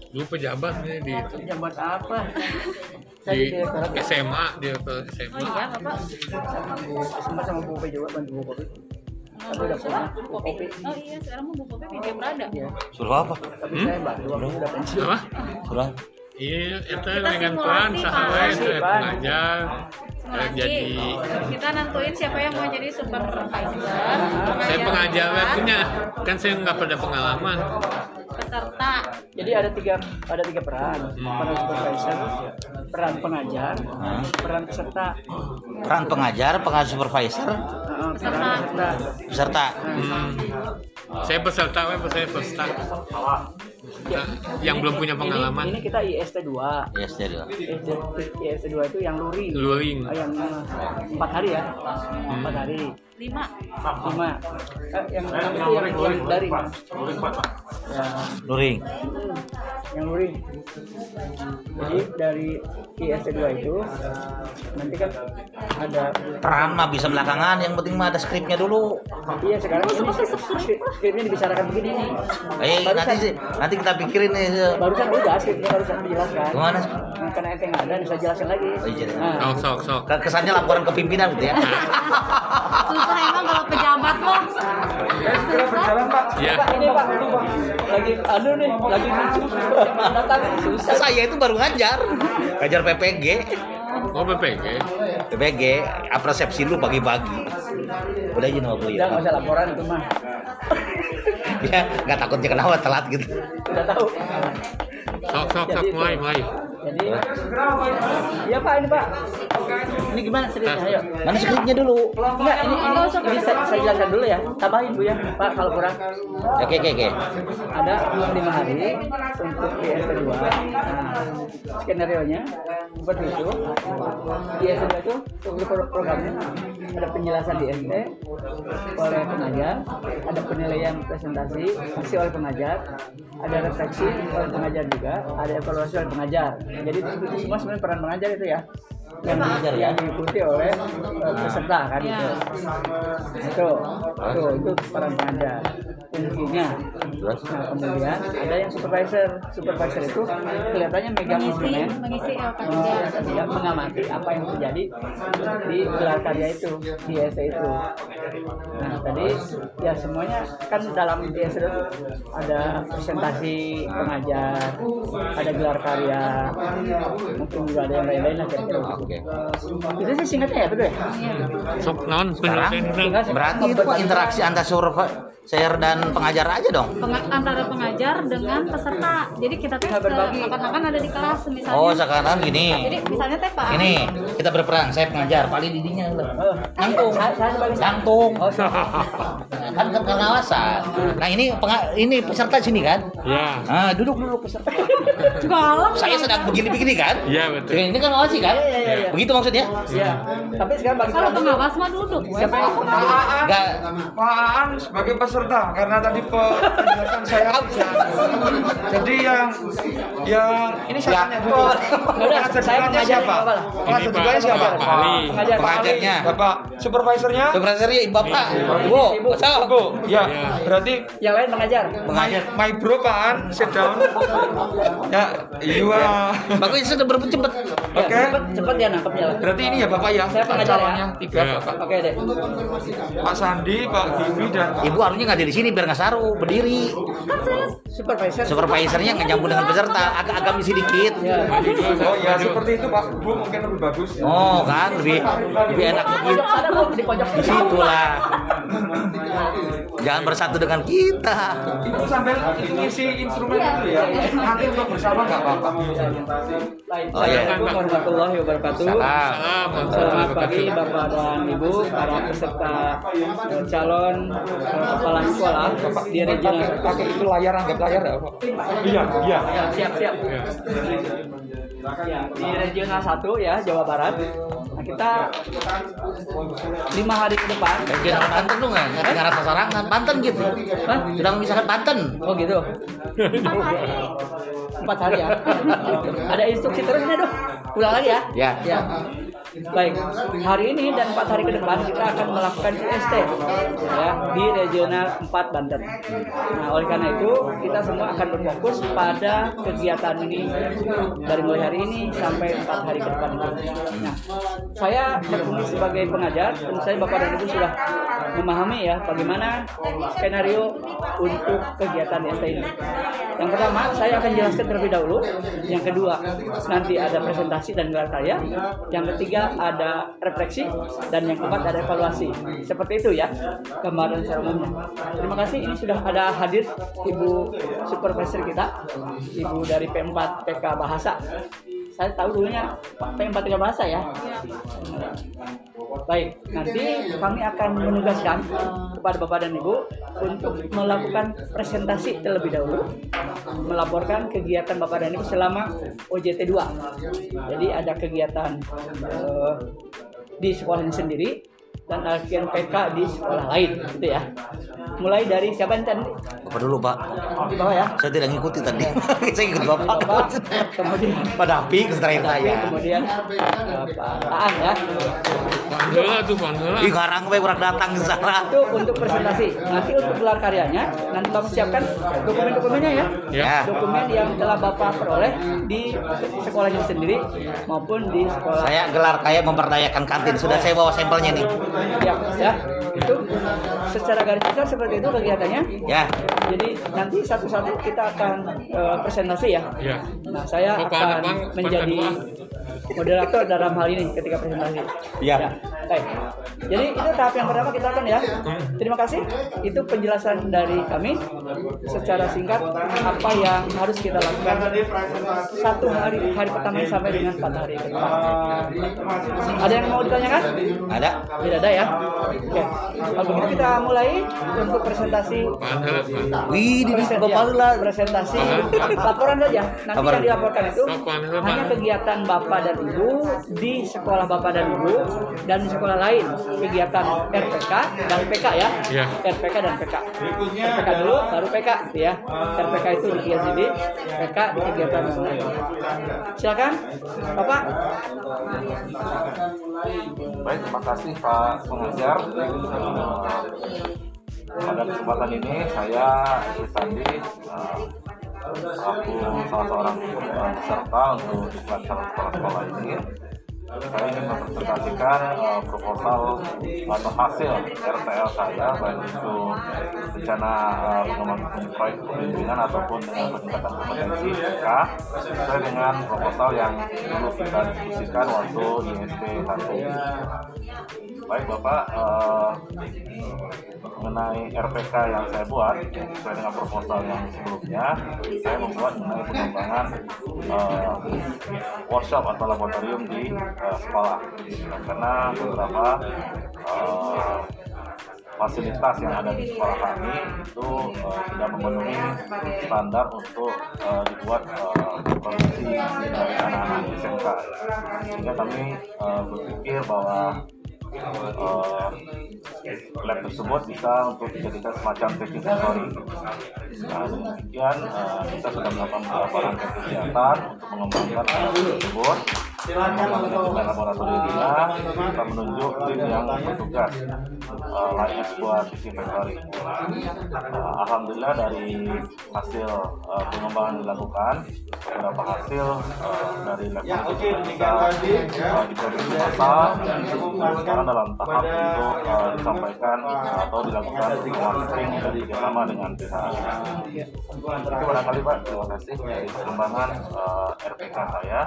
S2: Dulu pejabat nih di
S7: Pejabat apa? Saya
S2: di
S7: ya.
S2: SMA dia ke
S8: Oh
S2: SMA.
S8: iya bapak.
S7: Sama sama Bu Kopi juga bantu Bu Kopi. Tapi udah punya Bu Kopi.
S8: Oh iya sekarang mau buku media Prada.
S7: Iya.
S9: Suruh apa?
S7: Tapi saya bantu waktu udah pensiun.
S2: Apa?
S9: Suruh apa?
S2: Iya, itu dengan
S8: Pak.
S2: sahawe
S7: Pak.
S2: pengajar
S8: Simulasi.
S2: jadi
S8: Kita nentuin siapa yang mau jadi supervisor.
S2: saya pengajar punya kan saya nggak pada pengalaman
S8: Peserta.
S7: Jadi ada tiga ada tiga peran. Peran supervisor, peran pengajar, peran peserta.
S9: Peran pengajar, pengajar supervisor,
S8: Peserta.
S7: peran peserta.
S9: peserta.
S2: Hmm. saya peserta saya peserta Nah, yang belum punya pengalaman.
S7: Ini, ini kita IST 2.
S9: Ya, stereo.
S7: IST, IST 2 itu yang luring.
S2: luring.
S7: Oh, yang eh, empat hari ya? Empat hari.
S8: Lima.
S7: lima. Eh, yang enam itu yang, yang dari ya,
S9: Luring.
S7: yang luring. Jadi dari IST 2 itu nanti kan ada
S9: Peran mah bisa belakangan, yang penting mah ada skripnya dulu.
S7: iya sekarang ini skrip- skripnya dibicarakan begini. Nih
S9: Eh, nanti sih, nanti kita pikirin nih. eh,
S7: barusan udah skripnya barusan dijelaskan
S9: Gimana?
S7: Nah, karena ente nggak ada bisa jelasin lagi
S9: Oh, iya.
S7: nah,
S2: sok sok sok
S9: Ke- Kesannya laporan ke pimpinan gitu ya.
S8: Susah emang kalau pejabat loh.
S1: Ya, segera berjalan Pak.
S2: ya
S7: Pak, ini pak lagi aduh nih lagi lucu datang susah
S9: Saya itu baru ngajar. Ngajar PPG.
S2: oh BPG
S9: PPG, apresiasi lu pagi-pagi. Udah aja nama gue
S7: udah nggak
S9: ya.
S7: usah laporan itu mah
S9: Ya, nggak takutnya kenapa telat gitu.
S7: udah tahu.
S2: Sok sok sok mulai mulai.
S7: jadi iya pak ini pak. Ini gimana ceritanya? Ayo.
S9: Mana skripnya dulu?
S7: enggak ini ini, ini saya, saya jelaskan dulu ya. Tambahin bu ya. Pak kalau kurang.
S9: Oke, oke, oke.
S7: ada lima hari untuk IST 2 nah skenario nya seperti itu IST 2 itu untuk pro- programnya ada penjelasan di IST oleh pengajar ada penilaian presentasi isi oleh pengajar ada refleksi oleh pengajar juga ada evaluasi oleh pengajar. Jadi itu semua sebenarnya peran pengajar itu ya yang,
S9: Pengajar ya?
S7: yang diikuti oleh eh, peserta kan itu itu itu itu peran pengajar fungsinya
S9: Terus?
S7: Nah, kemudian ada yang supervisor. Supervisor itu kelihatannya megang
S8: Mengisi,
S7: instrumen,
S8: mengisi
S7: dia mengamati apa yang terjadi di gelar karya itu, di essay itu. Nah, tadi ya semuanya kan dalam di essay itu ada presentasi pengajar, ada gelar karya, mungkin juga ada yang lain-lain lah kira-kira. gitu.
S9: Oke.
S7: Itu sih singkatnya ya, betul ya?
S2: sok penjelasan
S9: berarti itu interaksi antara surveyor dan pengajar aja dong.
S8: Penga- antara pengajar dengan peserta. Jadi kita teh
S7: Bisa berbagi.
S8: akan-akan ada di kelas misalnya.
S9: Oh, sekarang gini.
S8: Jadi misalnya teh Pak.
S9: Ini kita berperan, saya pengajar, paling didinya
S7: Oh,
S9: Nangtung.
S7: Saya, saya sebagai
S9: Nangtung.
S7: Oh,
S9: kan kan pengawasan. Nah, ini ini peserta sini kan?
S2: ya
S9: Ah, duduk dulu peserta.
S8: galak.
S9: Saya sedang begini-begini kan?
S2: Iya, betul.
S9: Ini kan ngawasi kan?
S7: Iya, iya, iya.
S9: Begitu maksudnya?
S7: Iya. Tapi sekarang bagi
S8: Kalau pengawas mah duduk.
S7: Siapa yang.
S1: Pak Aan sebagai peserta karena tadi pe- penjelasan saya. Jadi yang yang ini saya tanya dulu. Pengajar
S7: saya pengajar
S1: siapa? Pengajar
S2: Ini Pak-
S1: siapa?
S9: Pengajarnya.
S1: Bapak supervisornya?
S9: Supervisornya Bapak. Ibu,
S7: Ibu.
S9: so.
S1: Bu, ya.
S2: Ya.
S1: Berarti
S7: Yang lain mengajar.
S1: my, my bro Pak Aan, sit down. Ya, iya.
S9: Bagus sudah berapa cepet.
S7: Ya,
S1: Oke.
S7: cepet, cepet ya nangkepnya lah.
S1: Berarti ini ya Bapak ya,
S7: Saya pengajar ya.
S1: tiga
S2: Ya.
S1: Bapak.
S7: Oke deh.
S1: Pak Sandi, Pak Gimi dan
S9: Ibu harusnya nggak di sini biar nggak saru, berdiri.
S7: Supervisor.
S9: Supervisornya nggak nyambung dengan peserta, agak agak misi dikit.
S7: Ya.
S1: Oh ya seperti itu Pak. Bu mungkin lebih bagus.
S9: Oh kan, lebih lebih enak
S7: di
S9: situ lah. Jangan bersatu dengan kita.
S1: Ibu sambil ngisi instrumen itu ya. Nanti untuk bersama nggak apa-apa.
S9: Oh, iya.
S7: Assalamualaikum warahmatullahi wabarakatuh. Selamat pagi Bapak dan Ibu, para peserta eh, calon eh, kepala sekolah di regional
S1: Pakai pakai itu layar anggap layar ya Pak. Iya iya.
S7: Ya, siap siap. Ya, di regional 1 ya Jawa Barat. Nah, kita lima hari ke depan.
S9: Jangan Banten tuh nggak nggak rasa sarangan, Banten gitu.
S7: Hah?
S9: Sudah memisahkan Banten.
S7: Oh gitu. Empat hari ya. Ada instruksi terus nih dong. Ulang lagi ya.
S9: Ya.
S7: Ya. Baik, hari ini dan empat hari ke depan kita akan melakukan IST ya di regional 4 Banten. Nah, oleh karena itu kita semua akan berfokus pada kegiatan ini dari mulai hari ini sampai empat hari ke depan. Nah, saya berfungsi sebagai pengajar, tentu saja Bapak dan Ibu sudah memahami ya bagaimana skenario untuk kegiatan IST ini. Yang pertama, saya akan jelaskan terlebih dahulu. Yang kedua, nanti ada presentasi dan gelar karya. Yang ketiga, ada refleksi. Dan yang keempat, ada evaluasi. Seperti itu ya, gambaran secara umumnya. Terima kasih, ini sudah ada hadir Ibu Supervisor kita, Ibu dari P4 PK Bahasa. Saya tahu dulunya P4 PK Bahasa ya. Baik, nanti kami akan menugaskan kepada Bapak dan Ibu untuk melakukan presentasi terlebih dahulu, melaporkan kegiatan Bapak dan Ibu selama OJT 2. Jadi ada kegiatan eh, di sekolahnya sendiri dan latihan PK di sekolah lain, gitu ya. Mulai dari siapa yang tadi?
S9: Bapak dulu Pak.
S7: Di bawah ya.
S9: Saya tidak ngikuti tadi. saya ikut Bapak.
S7: Bapak, kemudian
S9: Pada api kesetaraan saya.
S7: kemudian eh, Pak Aan ya.
S2: Pandela tuh Pandela.
S9: Ih garang gue kurang datang ke sana.
S7: itu untuk presentasi. Nanti untuk gelar karyanya, nanti Bapak siapkan dokumen-dokumennya ya.
S2: Ya.
S7: Dokumen yang telah Bapak peroleh di sekolahnya sendiri maupun di sekolah.
S9: Saya gelar kayak memperdayakan kantin. Sudah saya bawa sampelnya nih.
S7: Ya, ya. Itu secara garis besar seperti itu kegiatannya.
S9: Ya.
S7: Jadi nanti satu-satu kita akan eh, presentasi ya.
S2: Ya.
S7: Nah, saya
S2: Bapak
S7: akan menjadi moderator dalam hal ini ketika presentasi.
S9: Ya.
S7: Baik. Jadi itu tahap yang pertama kita akan ya. Terima kasih. Itu penjelasan dari kami secara singkat apa yang harus kita lakukan satu hari hari pertama sampai dengan empat hari ke depan. Ada yang mau ditanyakan?
S9: Ada.
S7: Tidak ada ya. Oke. Kalau begitu kita mulai untuk presentasi.
S9: Wih, di
S7: Presen-
S9: Bapak lah.
S7: presentasi laporan saja. Nanti yang dilaporkan itu hanya kegiatan bapak dan ibu di sekolah bapak dan ibu dan di sekolah lain kegiatan RPK dan PK ya.
S2: Ya.
S7: RPK dan PK. RPK dulu baru PK gitu ya. RPK itu di ISID, PK di kegiatan lain. Silakan, Bapak.
S10: Baik, terima kasih Pak pengajar. Pada kesempatan ini saya Sandi eh, selaku salah seorang peserta untuk calon sekolah-sekolah ini. Saya ingin mempresentasikan eh, proposal atau hasil RTL saya baik itu rencana eh, pengembangan proyek pembimbingan ataupun dengan peningkatan kompetensi PK sesuai dengan proposal yang dulu kita diskusikan waktu ISP 1 baik bapak eh, mengenai RPK yang saya buat sesuai dengan proposal yang sebelumnya saya membuat mengenai pengembangan eh, workshop atau laboratorium di eh, sekolah karena beberapa eh, fasilitas yang ada di sekolah kami itu eh, tidak memenuhi standar untuk eh, dibuat eh, produksi dari anak-anak SMK sehingga kami eh, berpikir bahwa eh, lab tersebut bisa untuk dijadikan semacam testing factory. Nah, demikian eh, kita sudah melakukan beberapa rangkaian kegiatan untuk mengembangkan alat tersebut. Mengembangkan laboratoriumnya, kita menunjuk tim yang bertugas eh, layaknya sebuah testing factory. Eh, Alhamdulillah dari hasil eh, pengembangan dilakukan, beberapa hasil eh, dari lab itu sudah bisa eh, diproduksi massal dan sekarang dalam tahap untuk eh, disampaikan atau dilakukan marketing dan bekerjasama dengan pihak. Itu barangkali Pak, terima kasih dari perkembangan eh, RPK saya.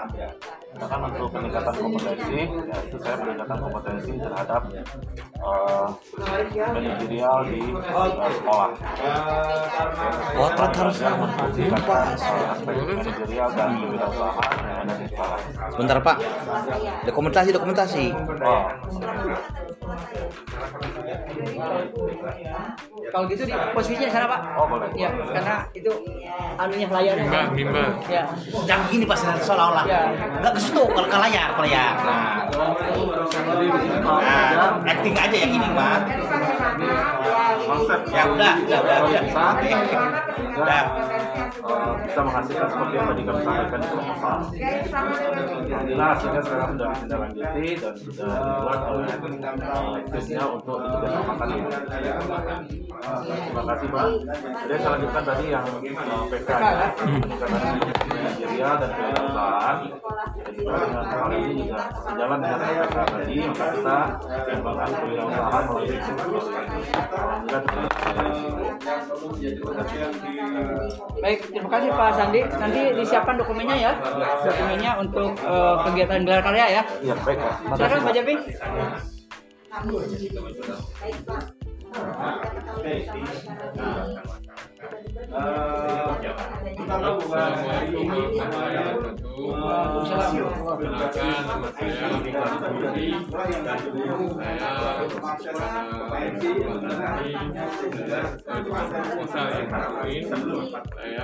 S10: Sedangkan untuk peningkatan kompetensi, ya itu saya peningkatan kompetensi terhadap eh, manajerial di eh, sekolah.
S9: Oh, ternyata harus
S10: memfungsikan, eh, aspek manajerial dan kewirausahaan yang ada di sekolah.
S9: Sebentar Pak. Dokumentasi dokumentasi.
S10: Oh,
S7: Kalau gitu di posisinya sana Pak.
S10: oh boleh.
S7: Ya, karena itu anunya layarnya.
S2: Mimba, mimba.
S7: Ya.
S9: Jangan gini Pak seolah-olah.
S7: Ya.
S9: Enggak ke situ kalau ke layar, ke layar. Nah,
S11: Nah, acting aja yang ini,
S10: konsep
S11: Ya udah, udah, udah, udah. Udah.
S10: Bisa menghasilkan seperti yang tadi kami sampaikan di proposal. Alhamdulillah hasilnya sekarang sudah ditindaklanjuti dan sudah dibuat oleh eh, timnya untuk dikerjasamakan di Terima kasih Pak. Jadi saya lanjutkan tadi yang eh, PK nya peningkatan manajerial dan juga dengan hal ini juga sejalan dengan PK tadi, maka kita mengembangkan kewirausahaan melalui Alhamdulillah
S7: Baik, terima kasih Pak Sandi. Nanti disiapkan dokumennya ya, dokumennya untuk eh, kegiatan gelar karya ya.
S10: Iya, baik Pak. Terima kasih,
S7: Silakan Pak
S10: Pak.
S7: Japi.
S2: Assalamualaikum warahmatullahi wabarakatuh. Perkenalkan nama saya Budi. Saya dengan proposal yang kemarin saya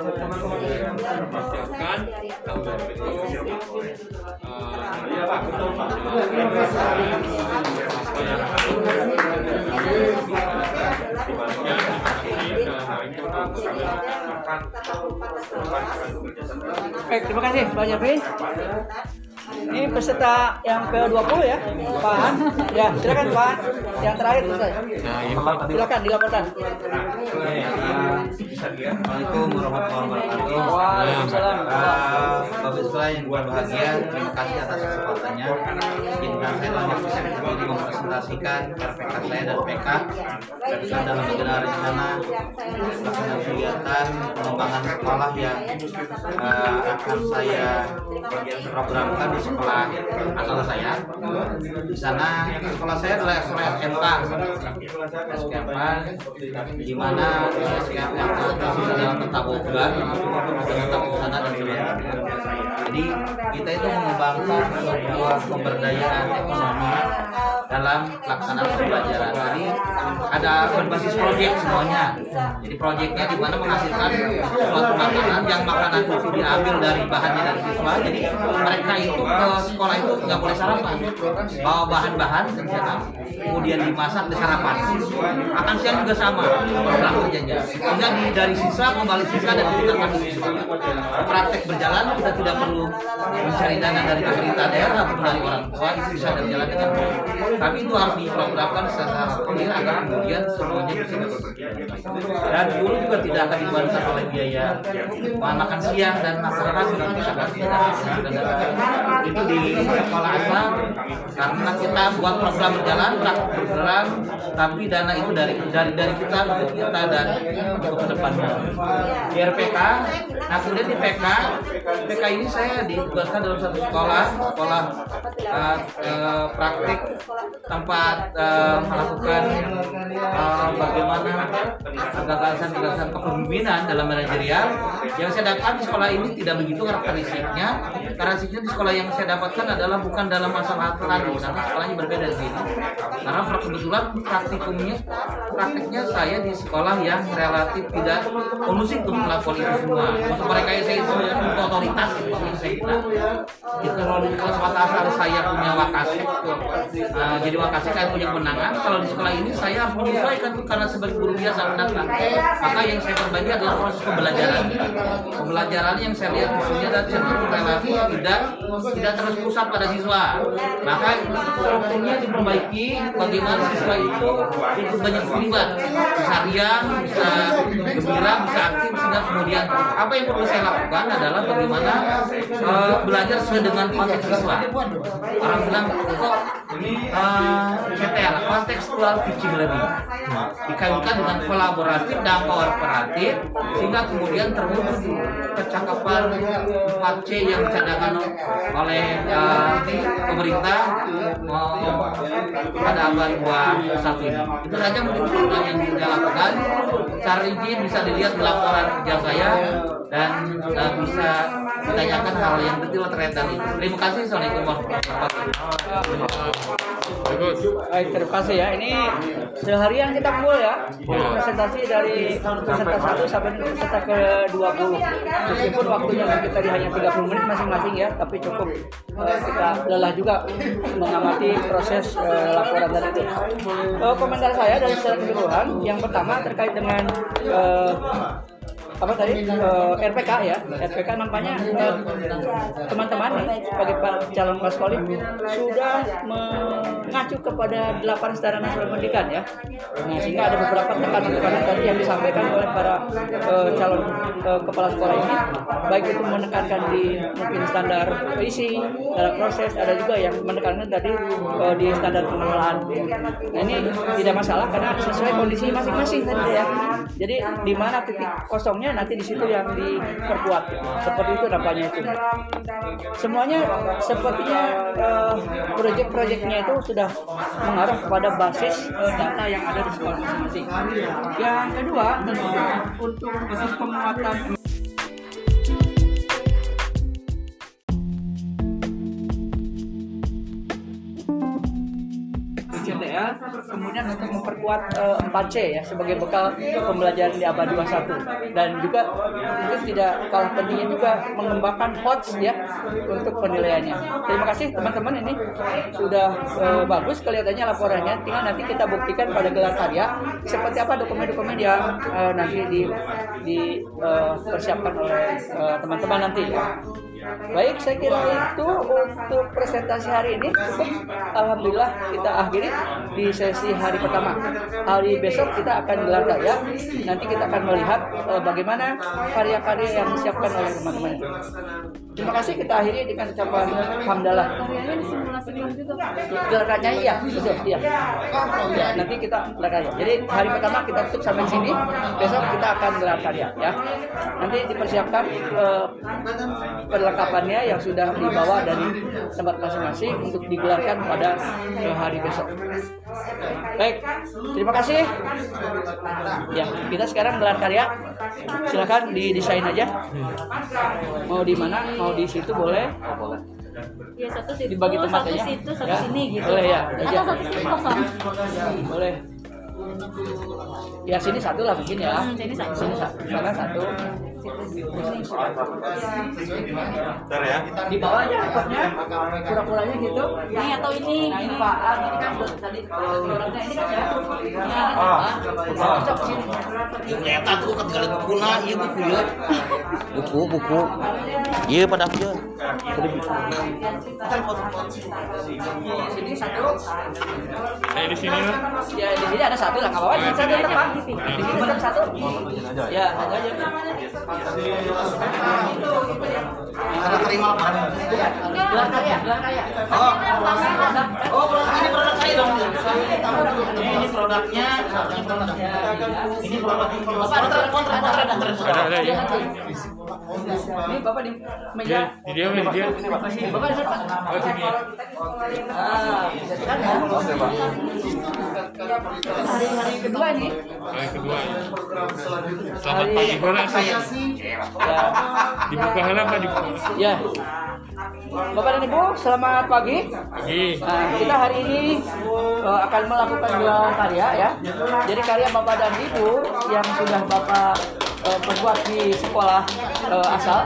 S7: Baik, terima kasih Pak Japi. Ini peserta yang ke-20 ya, Pak Han. Ya, silakan Pak. Yang terakhir selesai.
S2: Nah, ini
S7: Silakan dilaporkan.
S9: Assalamualaikum warahmatullahi wabarakatuh.
S7: Waalaikumsalam.
S9: Bapak Sekolah yang berbahagia, terima kasih atas kesempatannya. Izinkan saya banyak bisa berdiri mempresentasikan RPK saya dan PK dan dalam agenda rencana pelaksanaan kegiatan pengembangan sekolah yang uh, akan saya programkan di sekolah asal saya. Di sana sekolah saya adalah sekolah SMK, SKMK, di mana itu dalam tata boga, tata busana dan sebagainya. Jadi kita itu mengembangkan sebuah pemberdayaan ekonomi dalam pelaksanaan pembelajaran. Jadi ada berbasis proyek semuanya. Jadi proyeknya di mana menghasilkan suatu makanan yang makanan itu diambil dari bahannya dari siswa. Jadi mereka itu ke sekolah itu nggak boleh sarapan, bawa bahan-bahan kemudian dimasak di sarapan. Makan siang juga sama program kerjanya. Sehingga dari siswa kembali siswa dan di siswa. Praktek berjalan kita tidak perlu mencari dana dari pemerintah daerah ataupun dari orang tua itu bisa berjalan dengan. Tapi itu harus diprogramkan secara clear agar kemudian semuanya bisa dan dulu juga tidak akan dibantu oleh biaya makan siang dan masyarakat juga bisa itu di sekolah asal karena kita buat program berjalan berjalan tapi dana itu dari dari dari kita untuk kita dan untuk ke depannya di RPK nah kemudian di PK PK ini saya ditugaskan dalam satu sekolah sekolah uh, uh, praktik tempat uh, melakukan uh, bagaimana gagasan-gagasan kepemimpinan dalam manajerial. Yang saya dapat di sekolah ini tidak begitu karakteristiknya. Karakteristiknya di sekolah yang saya dapatkan adalah bukan dalam masalah tadi karena sekolahnya berbeda di sini. Karena kebetulan praktikumnya praktiknya saya di sekolah yang relatif tidak kondusif untuk melakukan itu semua. Untuk mereka saya itu untuk otoritas itu saya kira. Itu kalau mata asal saya punya wakasek uh, jadi wakasek saya punya kemenangan. Kalau di sekolah ini saya menyesuaikan karena sebagai guru biasa pendatang. Maka yang saya berbagi adalah proses pembelajaran. Pembelajaran yang saya lihat sini adalah cenderung relatif tidak tidak terus pusat pada siswa. Maka strukturnya diperbaiki bagaimana siswa itu ikut banyak terlibat. Bisa riang bisa gembira bisa aktif sehingga kemudian apa yang perlu saya lakukan adalah bagaimana uh, belajar sesuai dengan konteks siswa. Orang bilang kok uh, CTL contextual teaching learning dikaitkan dengan kolaboratif dan kooperatif sehingga kemudian terwujud
S12: kecakapan 4C yang cadangan oleh eh, pemerintah mau pada abad 21 ini. Itu saja mungkin yang kita lakukan. Secara izin bisa dilihat di laporan kerja saya dan eh, bisa ditanyakan hal yang detail terkait ini. Terima kasih. Assalamualaikum warahmatullahi wabarakatuh.
S7: Baik, terima kasih ya. Ini seharian kita full ya. Presentasi dari peserta 1 sampai peserta ke 20. Meskipun waktunya kita hanya 30 menit masing-masing ya, tapi cukup eh, kita lelah juga mengamati proses eh, laporan tadi itu. Eh, komentar saya dari secara keseluruhan, yang pertama terkait dengan eh, apa tadi? Eh, RPK ya. RPK nampaknya eh, teman-teman nih sebagai calon paskoli sudah mengacu kepada delapan setara nasional pendidikan ya. Nah sehingga ada beberapa tekanan-tekanan tadi yang disampaikan oleh para eh, calon eh, kepala sekolah ini. Baik itu menekankan di mungkin standar isi standar proses ada juga yang menekankan tadi eh, di standar pengelolaan. Nah ini tidak masalah karena sesuai kondisi masing-masing tadi ya. Jadi di mana titik kosongnya nanti di situ yang diperkuat. Seperti itu nampaknya itu. Semuanya sepertinya eh, proyek-proyeknya itu sudah mengarah kepada basis eh, data yang ada di sekolah masing-masing. Yang kedua tentunya untuk penguatan kemudian untuk memperkuat eh, 4C ya sebagai bekal pembelajaran di abad 21 dan juga mungkin tidak kalah pentingnya juga mengembangkan HOTS ya untuk penilaiannya. Terima kasih teman-teman ini sudah eh, bagus kelihatannya laporannya tinggal nanti kita buktikan pada gelar karya seperti apa dokumen-dokumen yang eh, nanti di dipersiapkan oleh eh, teman-teman nanti ya. Baik, saya kira itu untuk presentasi hari ini. Alhamdulillah kita akhiri di sesi hari pertama. Hari besok kita akan gelar karya. Nanti kita akan melihat eh, bagaimana karya-karya yang disiapkan oleh teman-teman. Terima kasih kita akhiri dengan ucapan hamdalah.
S8: Karyanya
S7: iya, betul, iya. Ya, nanti kita gelar karya. Jadi hari pertama kita tutup sampai sini. Besok kita akan gelar karya ya. Nanti dipersiapkan eh, perlengkapannya yang sudah dibawa dari tempat masing-masing untuk digelarkan pada hari besok. Baik, terima kasih. Ya, kita sekarang gelar karya. Silakan didesain aja. Mau di mana? Mau di situ boleh.
S8: Ya satu situ,
S7: Dibagi tempat
S8: satu
S7: aja.
S8: situ, satu
S7: Ya,
S8: sini gitu.
S7: boleh ya,
S8: Atau
S7: aja.
S8: satu sini kosong.
S7: Boleh. Ya sini satu lah mungkin ya.
S8: Hmm, sini satu.
S7: Sini satu. Sana satu.
S4: Bentar ya.
S7: Di bawahnya pokoknya kura-kuranya gitu.
S8: Ini atau ini?
S7: Nah ini Pak Al, ini kan tadi orangnya ini kan ya. Ya, cocok sini.
S9: Nyata tuh ketinggalan buku nah, iya buku ya. Buku, buku. Iya pada aku.
S7: Sini satu.
S2: Saya di sini Pak.
S7: Ya di sini ada satu lah, nggak apa-apa. Di sini tetap Di sini tetap satu. Ya, satu aja.
S9: Terima.
S7: Bukan, gelar karya, gelar karya.
S9: Oh, oh ini produk. Ini produknya, ini produknya. Ini produknya. Kontrak, kontrak, kontrak, kontrak.
S2: Ada ada ya.
S7: Ini Bapak di meja.
S2: Dia di dia di dia.
S7: Masih, Bapak di.
S2: Oh sini.
S7: Ah, kan ya. Hari-hari kedua ini.
S2: Hari kedua. Selamat pagi Hora saya.
S7: Ya,
S2: Dibuka hela Pak dibuka.
S7: ya. Bapak dan Ibu, selamat pagi. Nah, kita hari ini eh, akan melakukan gelar karya ya. Jadi karya Bapak dan Ibu yang sudah Bapak eh, perbuat di sekolah eh, asal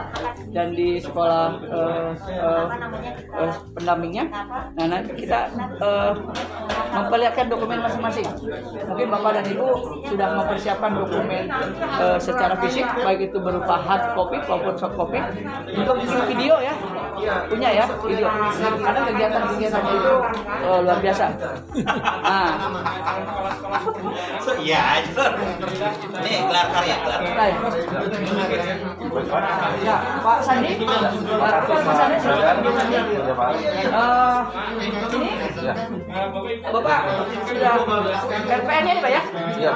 S7: dan di sekolah eh, eh, eh, pendampingnya. Nah, nanti kita eh, memperlihatkan dokumen masing-masing. Mungkin Bapak dan Ibu sudah mempersiapkan dokumen eh, secara fisik, baik itu berupa hard copy maupun soft copy. Untuk video ya, punya ya video. Karena kegiatan-kegiatannya itu eh, luar biasa. Nah,
S9: Iya aja. Nih gelar karya, gelar.
S7: Nah, ya. Ya, Pak Sandi, Pak Sandi.
S10: Ya.
S7: Eh, ini
S10: Ya.
S7: Bapak sudah RPN ini Pak ya?
S10: Iya.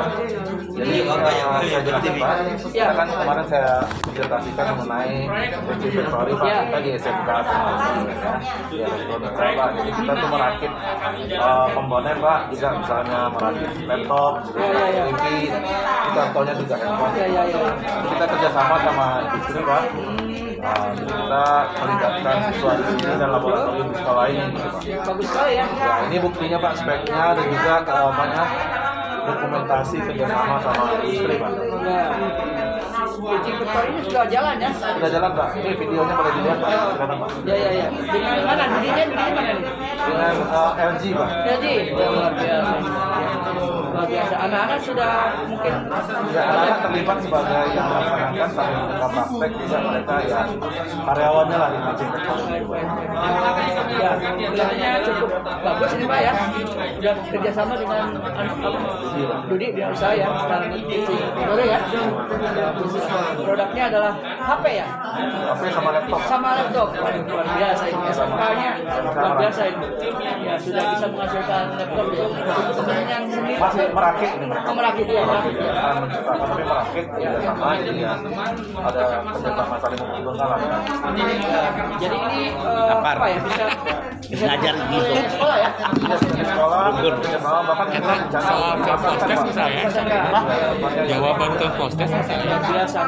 S10: Jadi eh,
S7: Ya.
S10: kan kemarin saya presentasikan mengenai
S7: Ya.
S10: kita SMK ya, Pak. Jadi kita tuh merakit eh, komponen Pak, juga misalnya merakit laptop,
S7: Ya, ya, ya.
S10: TV, contohnya juga handphone. Kita kerjasama sama industri Pak. Nah, kita melibatkan siswa di sini dan laboratorium di sekolah ini. gitu, Pak.
S7: Bagus sekali ya.
S10: Ya, ini buktinya Pak speknya dan juga eh, banyak dokumentasi kerjasama sama industri Pak.
S7: Ini sudah jalan ya?
S10: Sudah jalan Pak. Ini videonya boleh dilihat Pak. Silakan Pak.
S7: Ya, ya, ya. Dengan mana? Dirinya, dirinya mana nih?
S10: Dengan eh, LG Pak.
S7: Ya, luar biasa. Luar biasa. Anak-anak sudah mungkin
S10: Ya, anak-anak terlibat sebagai yang melaksanakan sampai mereka praktek juga mereka ya karyawannya lah di Technology Pak.
S7: ya kelihatannya cukup bagus ini Pak ya. Sudah kerjasama dengan anu, apa? Dudi dengan saya ya. Dan boleh ya. Produknya adalah HP ya.
S10: HP sama laptop.
S7: Sama laptop. Waduh, luar biasa ini. SMK-nya luar biasa ini. Ya sudah bisa menghasilkan laptop ya. Yang sendiri
S10: Masih merakit ini mereka.
S7: Oh, merakit ya, merakit ya.
S10: Tapi merakit kerjasama jadi ya ada kerjasama saling menguntungkan lah.
S7: Ya, Jadi ini eh, apa ya bisa
S9: Ngajar gitu.
S7: ya.
S10: Iya, rencana
S2: soal
S10: memanfaatkan,
S2: proses
S10: Pak.
S2: bisa ya jawaban ya
S7: biasa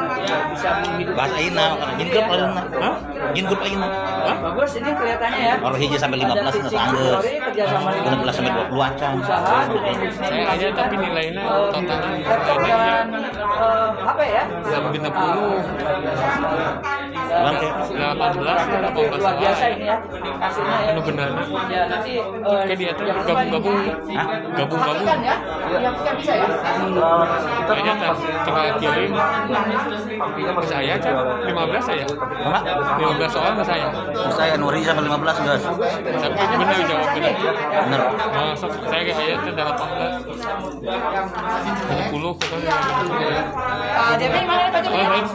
S7: bisa
S9: Bahasa Ina, jin grup? Jin
S7: bagus ini kelihatannya ya
S9: Kalau hiji sampai 15
S7: Ada
S9: nggak 16 sampai 20 acan.
S2: saya aja tapi nilainya
S7: Eh,
S2: totalnya
S7: laptop dan eh, HP ya
S2: jam 60
S9: Bang, teh.
S2: 18
S7: Luar
S2: 18
S7: biasa ini ya hasilnya ya
S2: benar.
S7: Ya nanti eh,
S2: kayak dia tuh gabung-gabung. gabung-gabung.
S7: Ya? Yang yang bisa ya?
S10: Eh, kita
S2: tak tinggal kirim ke
S10: masih
S2: saya kan 15 saya?
S9: Apa?
S2: 15 soal ke saya?
S9: Saya Nuri sampai 15 guys.
S2: tapi benar jawabnya
S9: Bener.
S2: Oh, so- saya kayak ayatnya udah 18 20 pokoknya.
S7: Ah, Devi mana Pak Devi?
S2: Oh, baik.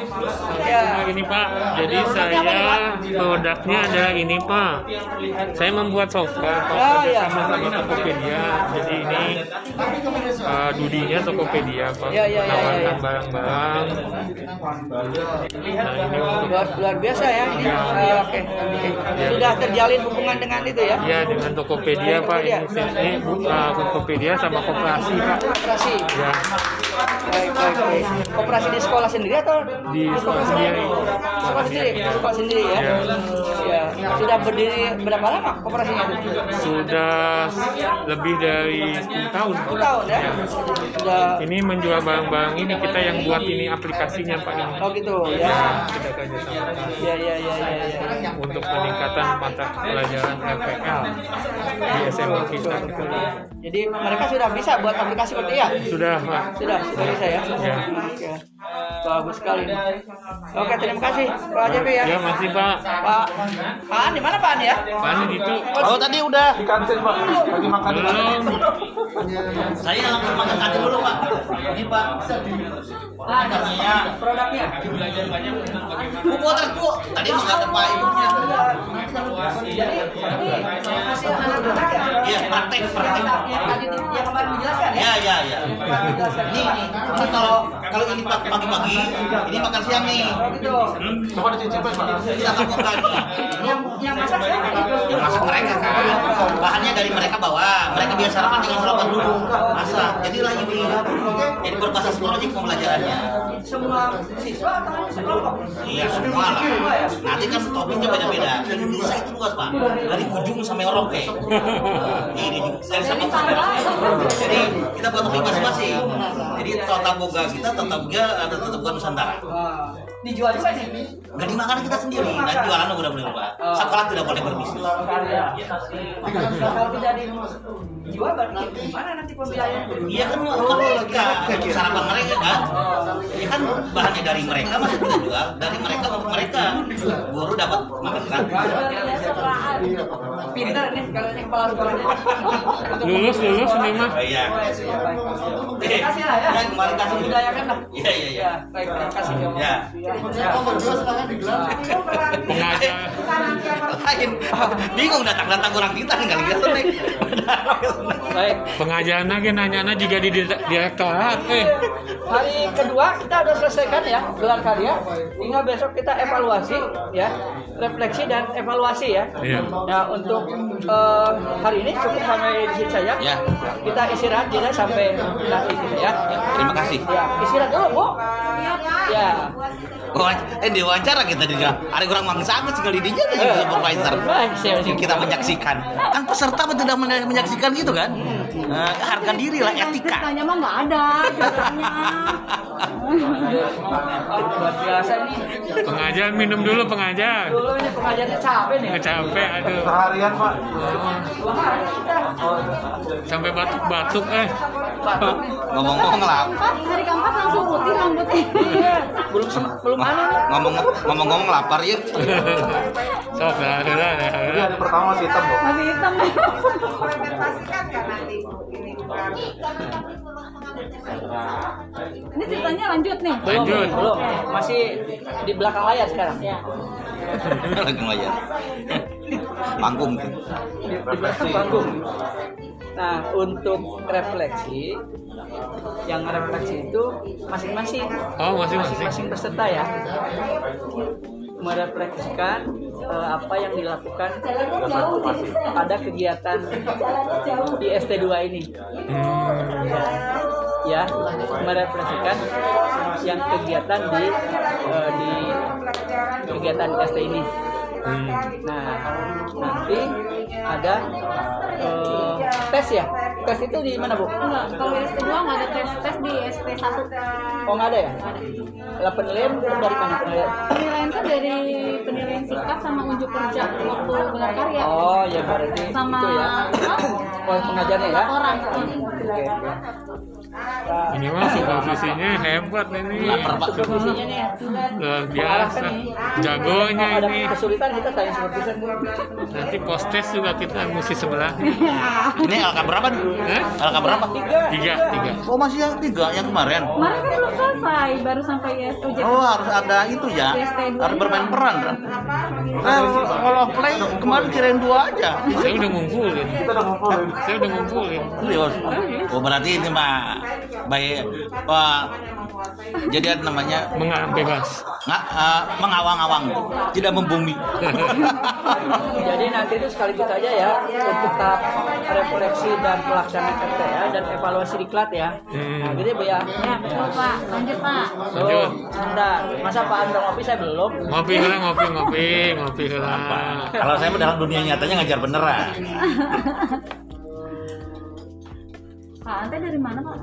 S7: Ya.
S2: Nah, ini Pak, jadi saya produknya adalah ini Pak. Saya membuat software Pak,
S7: Oh, iya.
S2: sama sama Tokopedia. Jadi ini uh, dudinya Tokopedia Pak.
S7: Ya, ya, ya, ya,
S2: Menawarkan
S7: ya.
S2: barang-barang. Nah ini untuk
S7: Luar, luar biasa ya ini.
S2: Ya.
S7: Eh, Oke. Oke. Sudah terjalin hubungan dengan itu ya.
S2: ya dengan Tokopedia Pak. Ini, ini uh, Tokopedia sama koperasi Pak.
S7: Koperasi.
S2: Ya
S7: Baik, baik, baik. Koperasi di sekolah sendiri atau
S2: di sekolah sendiri.
S7: Sekolah sendiri, di sekolah sendiri ya.
S2: Ya.
S7: Ya. Sudah berdiri berapa lama koperasinya itu?
S2: Sudah lebih dari 10 tahun.
S7: 10 tahun ya. Sudah
S2: Ini menjual barang-barang ini kita yang buat ini aplikasinya Pak.
S7: Oh gitu ya.
S2: Kita kerjasama
S7: Ya ya ya ya ya.
S2: Untuk peningkatan mata pelajaran RPL di SMA kita.
S7: Jadi mereka sudah bisa buat aplikasi seperti ya?
S2: Sudah Pak.
S7: Sudah, sudah bisa ya?
S2: Ya.
S7: Oke. Bagus sekali. Oke, terima kasih Pak Jepi ya.
S2: Ya masih Pak.
S7: Pak Pak di mana Pak An ya?
S2: Pak itu
S9: Oh tadi udah.
S10: di kantin Pak lagi makan di kantin.
S2: belum.
S9: Saya langsung makan tadi dulu Pak. Ini Pak.
S7: Nah,
S9: Katanya.
S7: produknya.
S9: Bu potret bu. Tadi kata Pak ibunya.
S7: Ya?
S9: Iya praktek praktek.
S7: Yang dijelaskan ya?
S9: Ini kalau kalau ini pagi-pagi, ini makan siang nih.
S10: Coba
S9: nih.
S7: Yang yang masak
S9: mereka kan. Bahannya dari mereka bawa. Mereka biasa sarapan jangan sarapan dulu. Masak. Jadi lah ini. Jadi berbasis project pembelajarannya.
S7: Semua siswa atau sekelompok?
S9: Iya semua lah. Nanti kan topiknya beda-beda. Indonesia itu luas pak. Dari ujung sampai Merauke. Ini juga dari Sabang sampai Merauke. Jadi kita buat topik masing-masing. Jadi tata boga kita, tata boga ada boga Nusantara.
S7: Dijual juga nih.
S9: Nggak dimakan kita sendiri. Dan jualan udah boleh lupa. Sekolah tidak boleh berbisnis.
S7: Kalau tidak dijual berarti gimana nanti pembiayaan?
S9: Iya kan mereka untuk sarapan mereka kan. Ya kan bahannya dari mereka masih kita jual. Dari mereka untuk mereka. Guru dapat makan gratis.
S7: pintar nih kalau ini kepala sekolahnya.
S2: Lulus lulus nih mah.
S9: Oh, iya.
S7: Terima kasih lah ya.
S9: Ya, kemarin kasih.
S7: Didayakan lah.
S9: Iya, iya, iya.
S7: Ya, baik terima kasih.
S2: Pengajar.
S9: Lain. Bingung datang-datang kurang kita kali gitu nih.
S7: Baik.
S2: Pengajarannya ge nanya juga di dire- direktorat eh.
S7: Hari kedua kita udah selesaikan ya gelar karya. Tinggal besok kita evaluasi ya, refleksi dan evaluasi ya.
S2: Iya.
S7: Nah untuk eh, hari ini cukup sampai di sini saja.
S9: Ya.
S7: Kita istirahat jadi sampai nanti ya.
S9: Terima kasih.
S7: Ya istirahat dulu bu. Ya.
S9: Eh diwawancara kita di hari kurang mangsa aku sekali di jadi
S7: Eh.
S9: supervisor
S7: siap.
S9: kita menyaksikan kan peserta tidak men- menyaksikan gitu kan Eh, harga diri lah etika
S8: Ceritanya mah nggak ada
S7: biasa ini.
S2: Pengajar minum dulu pengajar.
S7: Dulu ini pengajarnya capek nih.
S2: Capek aduh.
S10: Seharian pak.
S2: Sampai batuk-batuk eh.
S9: ngomong-ngomong
S8: Keempat, hari keempat langsung putih rambutnya.
S7: Belum sem- belum anu nih.
S9: ngomong ngomong-ngomong lapar ya
S2: Sok
S10: Jadi
S2: dah.
S10: hari pertama masih hitam bu.
S8: Masih hitam nih.
S6: implementasikan kan nanti ini
S8: ceritanya lanjut nih.
S7: Belum,
S2: Lanjut.
S7: belum. Masih di belakang layar sekarang.
S8: Ya.
S9: lagi ngelayan panggung tuh
S7: Di, di belakang panggung. Nah, untuk refleksi yang refleksi itu masing-masing
S2: Oh, masing-masing.
S7: masing-masing peserta ya merefleksikan eh, apa yang dilakukan pada kegiatan di ST2 ini
S2: Hmm.
S7: ya merefleksikan yang kegiatan di eh, di kegiatan ST ini
S2: Hmm.
S7: nah nanti ada eh, tes ya tes itu di mana bu
S8: Enggak, kalau ST2 nggak ada tes tes di ST1.
S7: oh nggak ada ya lah penilaian dari mana penilaian
S8: Penilaian tuh dari penilaian sikap sama unjuk kerja waktu gelar karya.
S7: oh ya berarti
S8: sama
S7: itu ya oh pengajarnya ya
S8: laporan.
S7: Oke, oke.
S2: Ini mah supervisinya hebat ini.
S7: supervisinya nih ya
S2: Luar biasa. Jagonya ini.
S7: kesulitan kita tanya supervisor
S2: Nanti post test juga kita mesti sebelah.
S9: ini LK berapa nih
S2: Hah?
S9: LK berapa
S2: Tiga, tiga.
S9: oh masih yang tiga yang kemarin
S8: Kemarin kan belum selesai, baru sampai ujian.
S9: Oh harus ada itu ya, harus bermain peran kan? Eh, kalau play kemarin kirain dua aja.
S2: Saya udah ngumpulin.
S10: Kita udah ngumpulin.
S2: Saya udah ngumpulin.
S9: Serius? Oh berarti ini mah baik. Wah, jadi ada namanya
S2: Mengarang bebas.
S9: nggak eh, mengawang-awang, tidak membumi.
S7: Jadi nanti itu sekaligus aja ya untuk tahap refleksi dan pelaksanaan KTA dan evaluasi diklat ya.
S2: Hmm.
S7: Nah, gitu ya Bu ya.
S8: Ya, betul Pak. Lanjut Pak.
S7: Sebentar. Masa Pak Andro ngopi saya belum?
S2: Ngopi lah, ngopi, ngopi, ngopi lah.
S9: Kalau saya mah dalam dunia nyatanya ngajar beneran.
S8: Pak Ante dari mana Pak?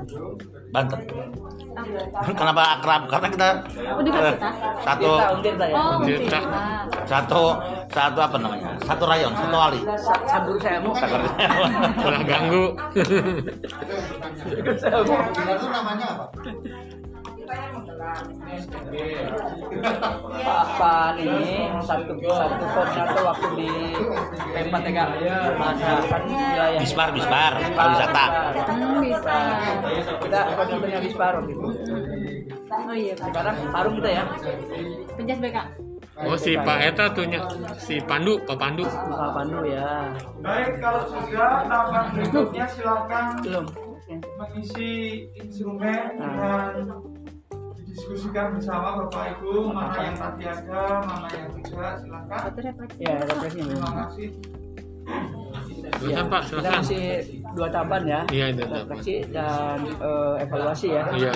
S9: Banten.
S8: Ah,
S9: Kenapa akrab? Karena kita
S8: Oh,
S9: eh,
S8: kita?
S9: satu
S7: ya.
S8: Oh,
S9: satu satu apa namanya? Satu rayon, satu wali.
S7: Sa- Sabur saya mu.
S2: Ulah ganggu.
S7: Pak Pan ini satu satu koordinator waktu di Pempat TK masa kan wilayah
S9: Bisbar, Bisbar, pariwisata.
S8: Hmm, bisa.
S7: kita koordinatornya Bispar.
S8: Oh iya.
S7: Sekarang Harum kita ya.
S8: Penjas BK.
S2: Oh si Pak Eta tuhnya si Pandu, Pak Pandu.
S7: Pak Pandu ya.
S1: Baik, kalau sudah tahapan berikutnya silakan
S7: Belum.
S1: mengisi instrumen dan didiskusikan bersama Bapak Ibu mana yang tadi ada, mana yang tidak, silakan.
S8: Refleksi.
S7: Ya, refleksinya belum.
S1: Terima kasih.
S2: Silakan Pak, silakan.
S7: masih dua tahapan ya.
S2: Iya, dua tahapan.
S7: Refleksi dan eh, evaluasi ya.
S2: Iya.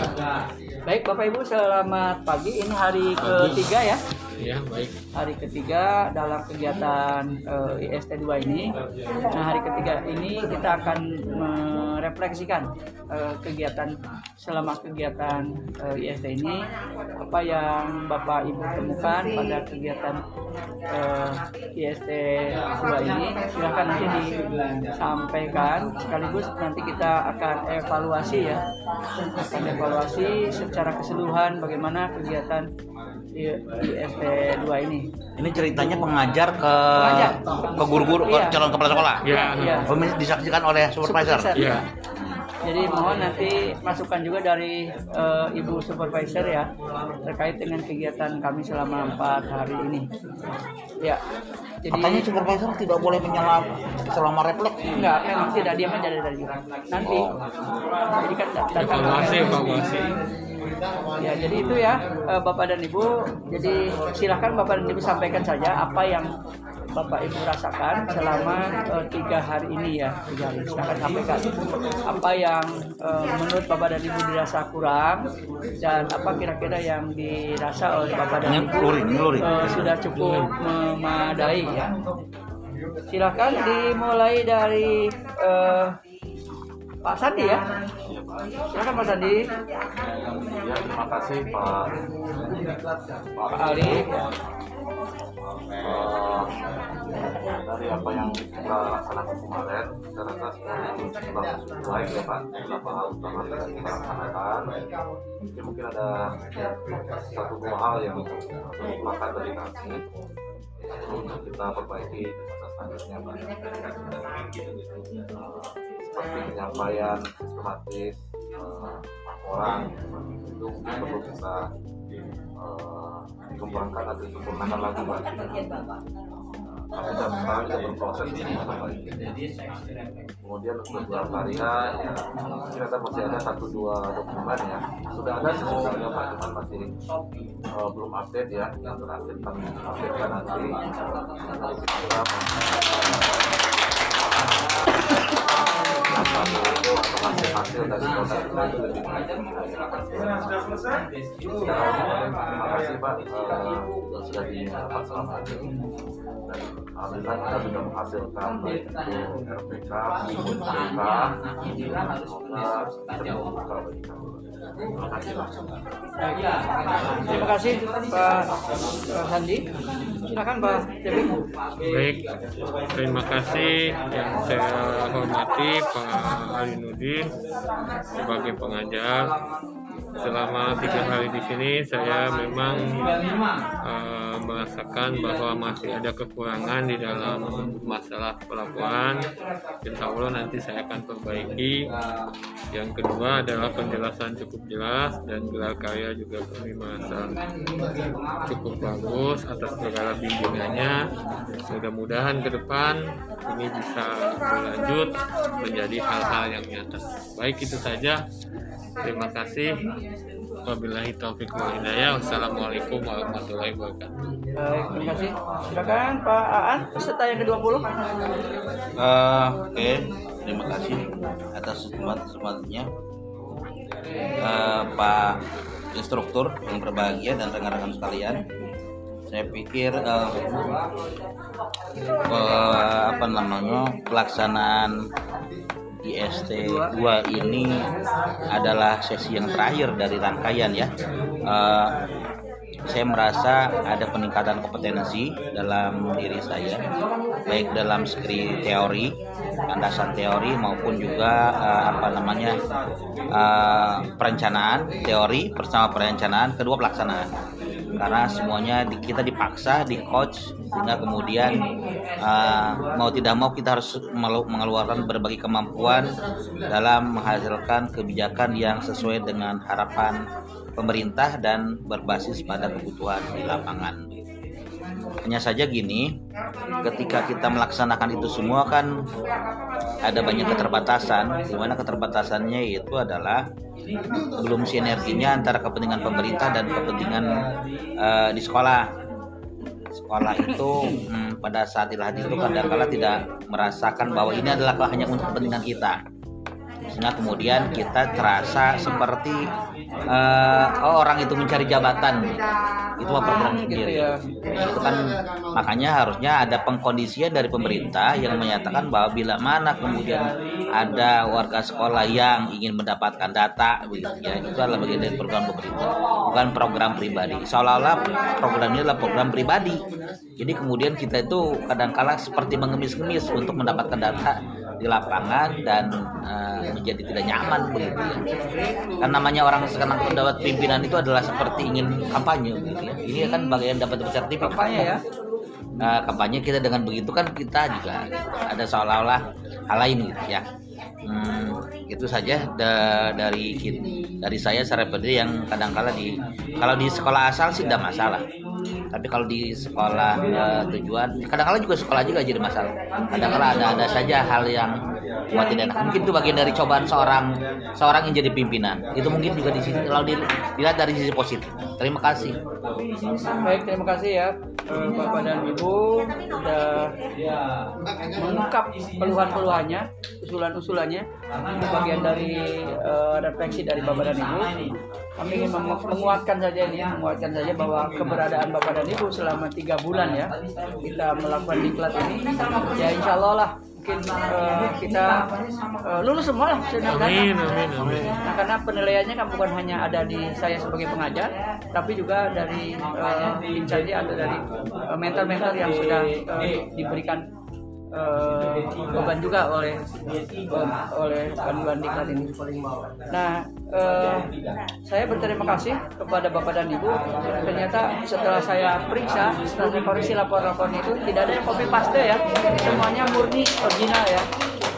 S7: Baik Bapak Ibu selamat pagi. Ini hari ketiga ya.
S2: Iya, baik.
S7: Hari ketiga dalam kegiatan eh, IST 2 ini. Nah hari ketiga ini kita akan merefleksikan eh, kegiatan selama kegiatan eh, IST ini apa yang Bapak Ibu temukan pada kegiatan eh, IST 2 ini silahkan nanti disampaikan sekaligus nanti kita akan evaluasi ya akan evaluasi secara keseluruhan bagaimana kegiatan I- IST 2 ini
S9: Ini ceritanya pengajar ke
S7: Pengajar.
S9: ke guru-guru ke
S7: Iya.
S9: calon kepala sekolah.
S2: Iya.
S9: Oh, ini disaksikan oleh supervisor.
S7: Supervisor.
S2: Iya.
S7: Jadi mohon nanti masukan juga dari eh, Ibu Supervisor ya terkait dengan kegiatan kami selama empat hari ini. Ya, jadi
S9: Katanya supervisor tidak boleh menyela selama refleks.
S7: enggak memang tidak diam aja dari tadi. Nanti
S9: Oh.
S7: jadi kan datang
S2: Evaluasi, evaluasi.
S7: Ya, jadi itu ya eh, Bapak dan Ibu. Jadi silahkan Bapak dan Ibu sampaikan saja apa yang Bapak Ibu rasakan selama eh, tiga hari ini ya. Tiga hari. Silahkan sampaikan apa yang eh, menurut Bapak dan Ibu dirasa kurang dan apa kira-kira yang dirasa oleh Bapak dan Ibu eh, sudah cukup memadai ya. Silakan dimulai dari eh, Pak Sandi ya. Silakan Pak Sandi.
S10: Ya, terima kasih Pak
S7: Pak Ali.
S10: Eh, dari apa yang kita laksanakan kemarin, saya rasa semuanya sudah baik ya Pak. Beberapa hal utama yang kita laksanakan. Mungkin mungkin ada satu dua hal yang dilupakan dari kami untuk kita perbaiki di masa selanjutnya Pak. Seperti penyampaian sistematis eh, laporan itu mungkin perlu kita eh, kembangkan atau disempurnakan lagi Pak. Tapi dan sekarang kita berproses memperbaiki. Kemudian untuk gelar karya, ya ada masih ada satu dua dokumen ya. Sudah ada sih sebenarnya Pak, cuman masih eh, belum update ya. Yang terakhir kami update. Nanti kita apa itu hasil-hasil dari kita itu lebih? Terima kasih Pak eh, sudah didapat selama ini. Dan Alhamdulillah kita sudah menghasilkan baik itu RPK, PK, bagi kami. Terima kasih Pak.
S7: Sandi. Silakan Pak Dewi.
S2: Baik, terima kasih yang saya hormati Pak Ali Nudin sebagai pengajar. Selama tiga hari di sini saya memang eh, merasakan bahwa masih ada kekurangan di dalam masalah pelaporan. Insya Allah nanti saya akan perbaiki. Yang kedua adalah penjelasan cukup jelas dan gelar karya juga kami merasa cukup bagus atas segala bimbingannya. Mudah-mudahan ke depan ini bisa berlanjut menjadi hal-hal yang nyata. Baik itu saja. Terima kasih. Wabillahi taufiq wal hidayah. Wassalamualaikum warahmatullahi wabarakatuh.
S7: Baik, terima kasih. Silakan Pak Aan peserta yang ke-20.
S9: Eh, Oke, terima kasih atas semangat-semangatnya Eh, Pak instruktur yang berbahagia dan rekan-rekan sekalian. Saya pikir eh, eh, apa namanya pelaksanaan IST 2 ini adalah sesi yang terakhir dari rangkaian ya. Eh, saya merasa ada peningkatan kompetensi dalam diri saya, baik dalam segi teori, landasan teori maupun juga eh, apa namanya eh, perencanaan, teori bersama perencanaan, kedua pelaksanaan. Karena semuanya di- kita dipaksa di coach sehingga kemudian eh, mau tidak mau kita harus mengeluarkan berbagai kemampuan dalam menghasilkan kebijakan yang sesuai dengan harapan pemerintah dan berbasis pada kebutuhan di lapangan. Hanya saja gini, ketika kita melaksanakan itu semua kan ada banyak keterbatasan, di mana keterbatasannya itu adalah belum sinerginya antara kepentingan pemerintah dan kepentingan eh, di sekolah. Sekolah itu hmm, pada saat itu kadang-kala tidak merasakan bahwa ini adalah hanya untuk kepentingan kita sehingga kemudian kita terasa seperti eh, oh, orang itu mencari jabatan. Itu program
S7: Gitu
S9: sendiri?
S7: ya.
S9: itu kan makanya harusnya ada pengkondisian dari pemerintah yang menyatakan bahwa bila mana kemudian ada warga sekolah yang ingin mendapatkan data begitu ya itu adalah bagian dari program pemerintah bukan program pribadi. Seolah-olah program ini adalah program pribadi. Jadi kemudian kita itu kadang-kala seperti mengemis-ngemis untuk mendapatkan data di lapangan dan eh, menjadi tidak nyaman begitu ya. Kan namanya orang sekarang mendapat pimpinan itu adalah seperti ingin kampanye gitu ya. Ini kan bagian dapat sertifikat.
S7: Kampanye ya.
S9: Nah, kampanye kita dengan begitu kan kita juga ada seolah-olah hal lain gitu ya. Hmm, itu saja da- dari dari saya secara pribadi yang kadang-kala di kalau di sekolah asal sih tidak masalah. Tapi kalau di sekolah eh, tujuan, kadang-kala juga sekolah juga jadi masalah. Kadang-kala ada ada saja hal yang buat tidak enak. Mungkin itu bagian dari cobaan seorang seorang yang jadi pimpinan. Itu mungkin juga di sini kalau di- dilihat dari sisi positif. Terima kasih.
S7: Baik, terima kasih ya eh, Bapak dan Ibu sudah mengungkap keluhan-keluhannya, usulan-usulannya. Ini bagian dari eh, refleksi dari Bapak dan Ibu. Kami ingin menguatkan saja ini, menguatkan saja bahwa keberadaan Bapak dan Ibu selama tiga bulan ya kita melakukan diklat ini, ya Insya Allah lah mungkin eh, kita eh, lulus semua lah.
S2: Amin, amin, amin.
S7: Nah, karena penilaiannya kan bukan hanya ada di saya sebagai pengajar, tapi juga dari uh, atau dari eh, mentor-mentor yang sudah eh, diberikan eh, beban juga oleh eh, oleh panduan diklat ini. Nah, eh, saya berterima kasih kepada Bapak dan Ibu. Ternyata setelah saya periksa, setelah saya lapor-lapornya itu tidak ada yang copy paste ya, semuanya murni original ya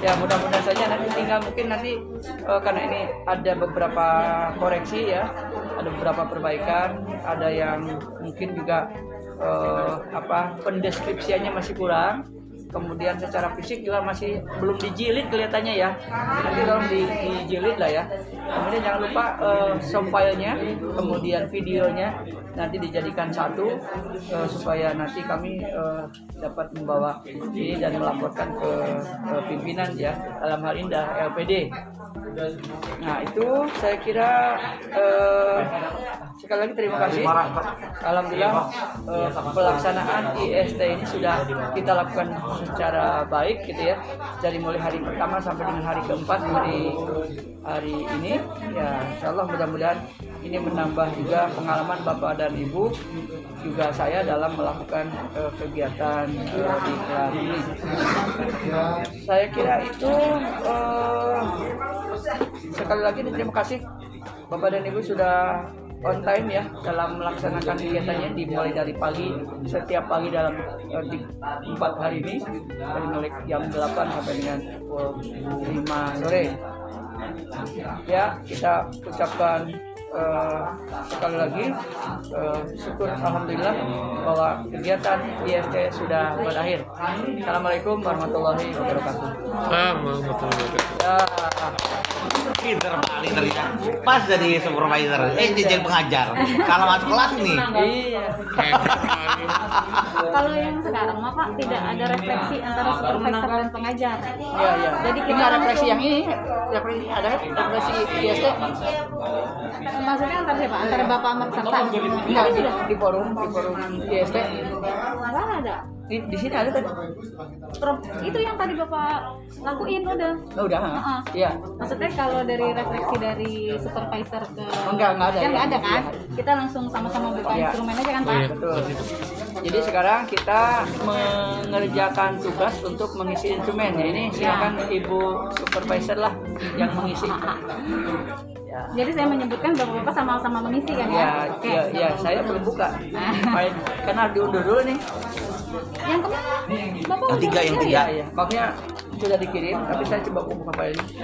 S7: ya mudah-mudahan saja nanti tinggal mungkin nanti eh, karena ini ada beberapa koreksi ya ada beberapa perbaikan ada yang mungkin juga eh, apa pendeskripsiannya masih kurang kemudian secara fisik juga masih belum dijilid kelihatannya ya. Nanti tolong di, dijilid lah ya. Kemudian jangan lupa eh, sound filenya kemudian videonya nanti dijadikan satu eh, supaya nanti kami eh, dapat membawa ini dan melaporkan ke, ke pimpinan ya dalam hal ini dah LPD Nah itu saya kira eh, sekali lagi terima kasih. Alhamdulillah eh, pelaksanaan IST ini sudah kita lakukan secara baik gitu ya. Dari mulai hari pertama sampai dengan hari keempat hari hari ini ya Insya Allah mudah-mudahan ini menambah juga pengalaman Bapak dan Ibu juga saya dalam melakukan eh, kegiatan eh, di kelas ini. Saya kira itu eh, sekali lagi terima kasih Bapak dan Ibu sudah on time ya dalam melaksanakan kegiatannya dimulai dari pagi setiap pagi dalam eh, empat hari ini dari mulai jam 8 sampai dengan pukul 5 sore. Ya kita ucapkan eh, sekali lagi eh, syukur alhamdulillah bahwa kegiatan IST sudah berakhir. Assalamualaikum warahmatullahi wabarakatuh.
S2: Assalamualaikum warahmatullahi wabarakatuh.
S9: Pinter kali ternyata. Pas jadi supervisor, eh jadi pengajar. Kalau masuk kelas nih.
S7: iya
S8: Kalau yang sekarang mah Pak tidak ada refleksi antara supervisor dan pengajar.
S7: ya ya
S8: Jadi kita
S7: ada refleksi yang ini refleksi ada refleksi IST
S8: Maksudnya antara siapa? Antara Bapak sama peserta?
S7: enggak di, di forum di forum IST
S8: Enggak ada.
S7: Di, di sini ada tadi
S8: Itu yang tadi Bapak lakuin udah.
S7: oh, udah ha?
S8: Heeh.
S7: iya
S8: Maksudnya kalau dari refleksi dari supervisor ke
S7: Enggak, enggak ada.
S8: Kan enggak ada kan?
S7: Iya.
S8: Kita langsung sama-sama buka
S7: Iya.
S8: instrumen aja kan Pak?
S2: Iya.
S7: betul jadi sekarang kita mengerjakan tugas untuk mengisi instrumen ya ini silakan ibu supervisor lah yang mengisi ya
S8: Jadi saya menyebutkan bapak-bapak sama-sama mengisi kan ya?
S7: ya
S8: Oke.
S7: ya, ya saya belum buka File- karena diundur dulu nih
S8: Yang ke mana? Bapak
S9: Yang tiga, yang tiga.
S8: ya?
S7: ya makanya sudah dikirim tapi saya coba buka file ini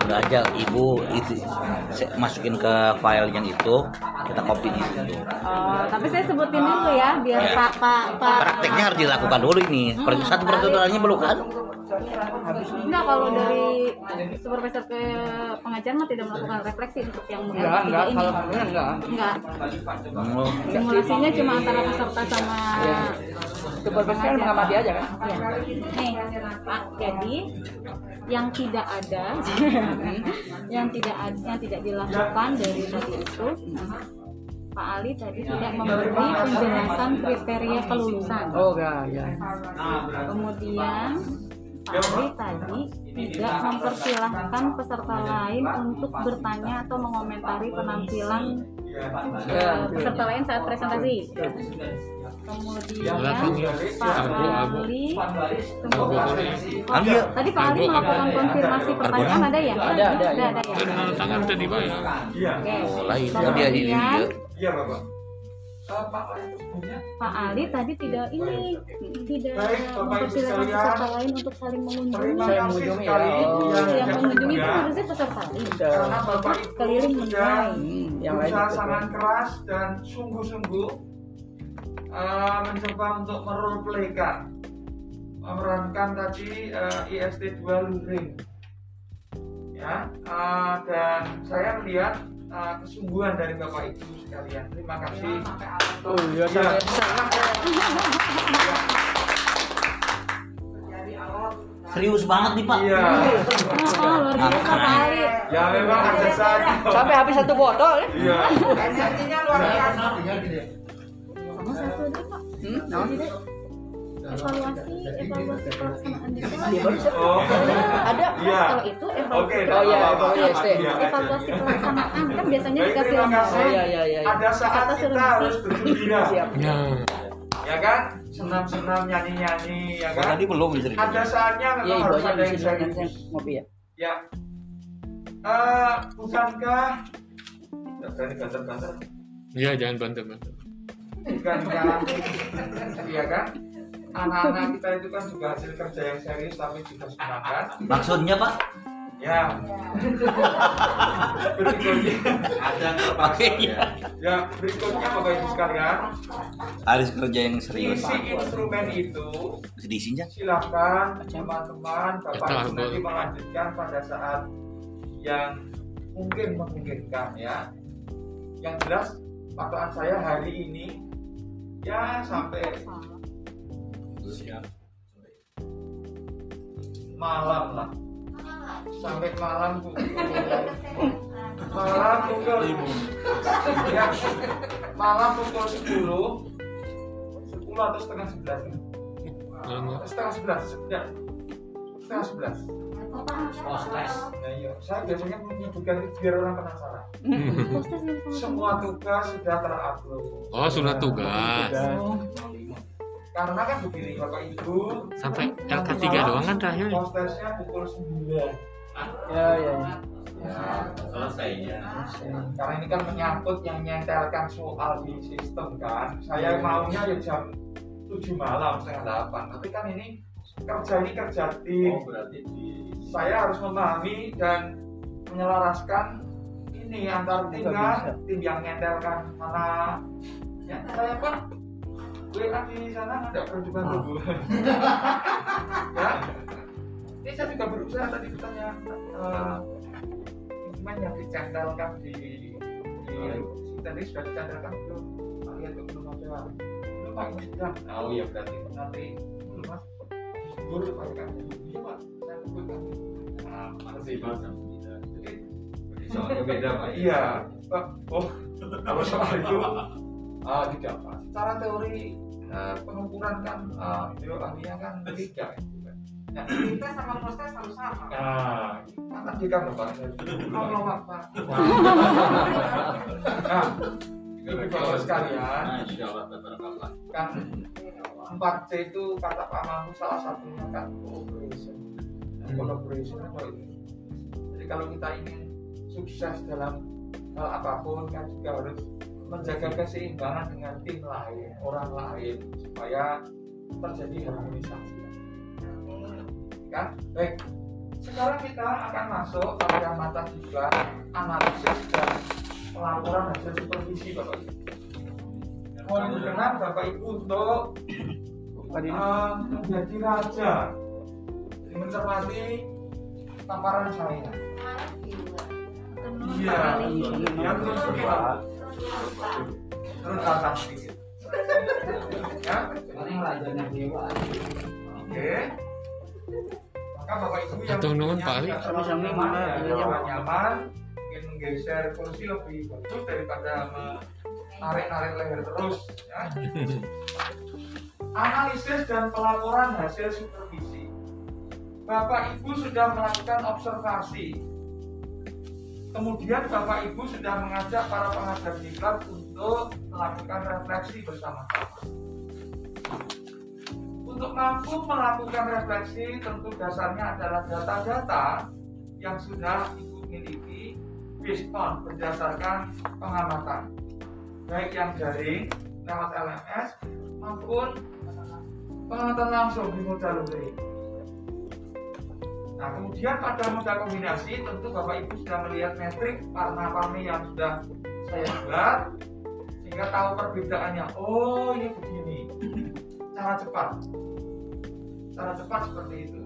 S9: Udah aja ibu itu masukin ke file yang itu, kita copy di situ.
S8: Oh, tapi saya sebutin dulu ya biar
S9: Ya.
S8: Pak Pak Pak
S9: Prakteknya harus dilakukan dulu ini. Per- Satu prosedurnya belum kan?
S8: Enggak kalau dari supervisor ke pengajar mah tidak melakukan refleksi untuk yang
S7: enggak
S8: LP3
S7: enggak
S8: ini.
S7: kalau enggak enggak
S8: Enggak.
S9: Oh,
S8: Simulasinya cuma antara peserta sama
S7: itu supervisi kan mengamati aja kan
S8: Ya. Nih, Pak, jadi yang tidak ada, yang tidak ada, yang tidak dilakukan dari tadi itu, Pak Ali tadi tidak memberi penjelasan kriteria kelulusan.
S7: oh ya ya
S8: Kemudian Pak Ali tadi tidak mempersilahkan peserta lain untuk bertanya atau mengomentari penampilan eh, peserta lain saat presentasi. Kemudian Pak Ali tunggu.
S9: Ambil.
S8: Tadi Pak Ali melakukan konfirmasi pertanyaan ada ya?
S7: Ada, ada,
S8: ada, ada ya.
S2: Tangan tadi Pak ya.
S1: Iya.
S8: Oke.
S9: Mulai itu dia di
S8: Kemudian
S1: Iya, Bapak. Pak Ali sebelumnya
S8: Pak Ali tadi tidak ini tidak
S1: Baik, Ibu
S8: mempersilahkan peserta lain untuk saling mengunjungi.
S1: Terima
S7: Saya
S1: kasih
S7: mengunjungi ya. Oh.
S1: yang
S8: Yang mengunjungi itu
S1: ya.
S8: harusnya peserta lain.
S1: Karena Bapak Ibu
S8: Keliling menilai.
S7: Hmm, yang lain
S1: sangat keras dan sungguh-sungguh eh, mencoba untuk meroleplaykan memerankan tadi eh, IST 2 luring ya eh, dan saya melihat eh, kesungguhan dari Bapak Ibu sekalian terima kasih
S7: oh iya
S1: Iya.
S9: Serius banget nih Pak.
S1: Iya.
S8: Oh, luar biasa Pak Ali.
S1: Ya memang ada saja.
S7: sampai habis satu botol ya
S1: Iya.
S6: Energinya luar biasa.
S8: Sama satu aja Pak.
S7: hmm?
S8: Evaluasi, evaluasi pelaksanaan
S7: baru siapa?
S1: Oh.
S7: ada
S1: Iya.
S8: Kalau itu evaluasi
S1: Oke,
S7: Oh, iya, evaluasi.
S1: Iya.
S8: evaluasi pelaksanaan kan biasanya dikasih lembaran.
S7: Oh, iya, iya, iya, iya.
S1: Ada saat kita harus bergembira.
S7: siap
S2: Ya.
S1: Ya kan? Senam-senam nyanyi-nyanyi ya
S9: Oh,
S1: kan?
S9: tadi belum.
S1: Ada saatnya
S7: iya
S1: memang harus ada yang serius.
S7: saya ngopi ya
S1: Ya. Eh, bukankah Nggak berani banter-banter
S2: Iya, jangan bantu-bantu.
S1: bukankah iya kan anak-anak kita itu kan juga hasil kerja yang serius tapi juga semangat
S9: Maksudnya Pak?
S1: ya berikutnya
S3: ada
S9: Oke ya.
S1: ya berikutnya bapak ibu sekalian
S9: Harus kerja yang serius.
S1: isi instrumen itu
S9: diisinya?
S1: silakan teman-teman bapak ibu nanti melanjutkan pada saat yang mungkin memungkinkan ya yang jelas patokan saya hari ini ya sampai malam lah sampai malam pukul malam pukul ya, malam pukul 10 10 atau setengah 11
S2: Lama.
S1: setengah 11 ya setengah 11
S5: Postes.
S1: Nah, iya. Saya biasanya menyebutkan itu biar orang penasaran. Semua tugas sudah terupload.
S2: Oh, sudah tugas.
S1: Karena kan begini Bapak Ibu.
S2: Sampai LK3 doang kan terakhir.
S1: Postesnya pukul 9.
S7: ya ya ya.
S1: Ya,
S3: selesainya
S1: karena ini kan menyangkut yang nyentelkan soal di sistem kan. Saya maunya ya jam 7 malam setengah 8. Tapi kan ini kerja ini kerja tim.
S3: oh berarti di
S1: saya harus memahami dan menyelaraskan ini antar tim kan tim yang nyentelkan mana ya saya kan WA di sana ada perlu juga tunggu ya. Ini saya juga berusaha tadi bertanya eh, instrumen yang dicentelkan di di tadi sudah dicentelkan belum? Lihat kok belum ada belum pak. Ini sudah. Oh iya. Berarti nanti belum mas. Dulu pak. Kan iya pak. Saya tunggu kan
S3: ah, masih mas
S1: jadi
S3: Berarti soalnya beda pak.
S1: Iya, Pak. Oh, kalau soal itu ah tidak Pak. Secara teori eh, pengukuran kan uh, biologinya kan tiga. Nah,
S6: Kita sama proses harus sama.
S1: nah, kan jika Bapak. Kalau Pak. Nah, ini Bapak sekalian,
S3: nah Allah
S1: kan 4C itu kata Pak Mahfud salah satunya kan cooperation. Nah, collaboration apa itu? Jadi kalau kita ingin sukses dalam hal apa pun kan juga harus menjaga keseimbangan dengan tim lain, orang lain supaya terjadi harmonisasi. Kan? Baik. Sekarang kita akan masuk pada mata juga analisis dan pelaporan hasil supervisi Bapak Ibu. Mohon dengan Bapak Ibu untuk eh, menjadi raja Jadi mencermati tamparan saya. Iya, ya terus sedikit. Terus datang sedikit. Ya, Oke. Maka Bapak Ibu yang
S2: Atur nuhun,
S7: Sami-sami,
S1: nyaman,
S7: mana,
S1: ya, nyaman, ingin menggeser kursi lebih bagus daripada menarik-narik leher terus. Ya. Analisis dan pelaporan hasil supervisi. Bapak Ibu sudah melakukan observasi. Kemudian Bapak Ibu sudah mengajak para pengajar diklat untuk melakukan refleksi bersama-sama. Untuk mampu melakukan refleksi tentu dasarnya adalah data-data yang sudah Ibu miliki based on berdasarkan pengamatan baik yang daring lewat LMS maupun pengamatan langsung di modal luring. Nah kemudian pada modal kombinasi tentu Bapak Ibu sudah melihat metrik warna-warni yang sudah saya buat sehingga tahu perbedaannya. Oh ini begini. Cara cepat. Cara cepat seperti itu.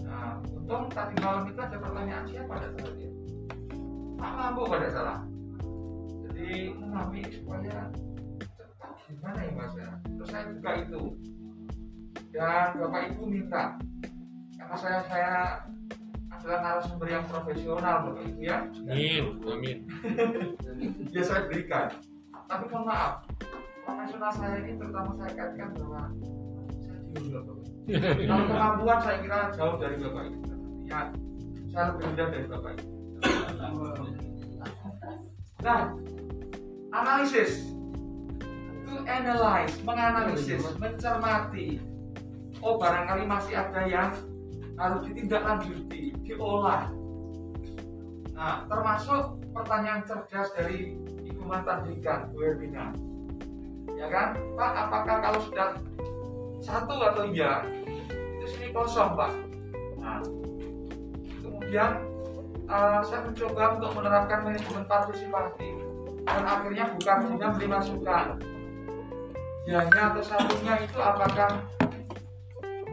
S1: Nah untung tadi malam itu ada pertanyaan siapa ada salah dia. Pak mampu pada salah. Jadi memahami supaya cepat gimana ya mas ya. Terus saya buka itu dan Bapak Ibu minta karena saya saya adalah narasumber yang profesional Bapak Ibu ya.
S2: Amin, amin.
S1: ya saya berikan. Tapi mohon maaf, profesional saya ini terutama saya kaitkan bahwa saya dulu Bapak. Kalau kemampuan saya kira jauh dari Bapak Ibu. Ya, saya lebih rendah dari Bapak Ibu. Nah, analisis to analyze, menganalisis, mencermati. Oh, barangkali masih ada yang harus ditindaklanjuti, diolah. Nah, termasuk pertanyaan cerdas dari Ibu Mantan Dekan, Bu Erwina. Ya kan, Pak, apakah kalau sudah satu atau iya, itu sini kosong, Pak. Nah, kemudian eh, saya mencoba untuk menerapkan manajemen partisipasi dan akhirnya bukan hanya beri masukan. Yanya atau satunya itu apakah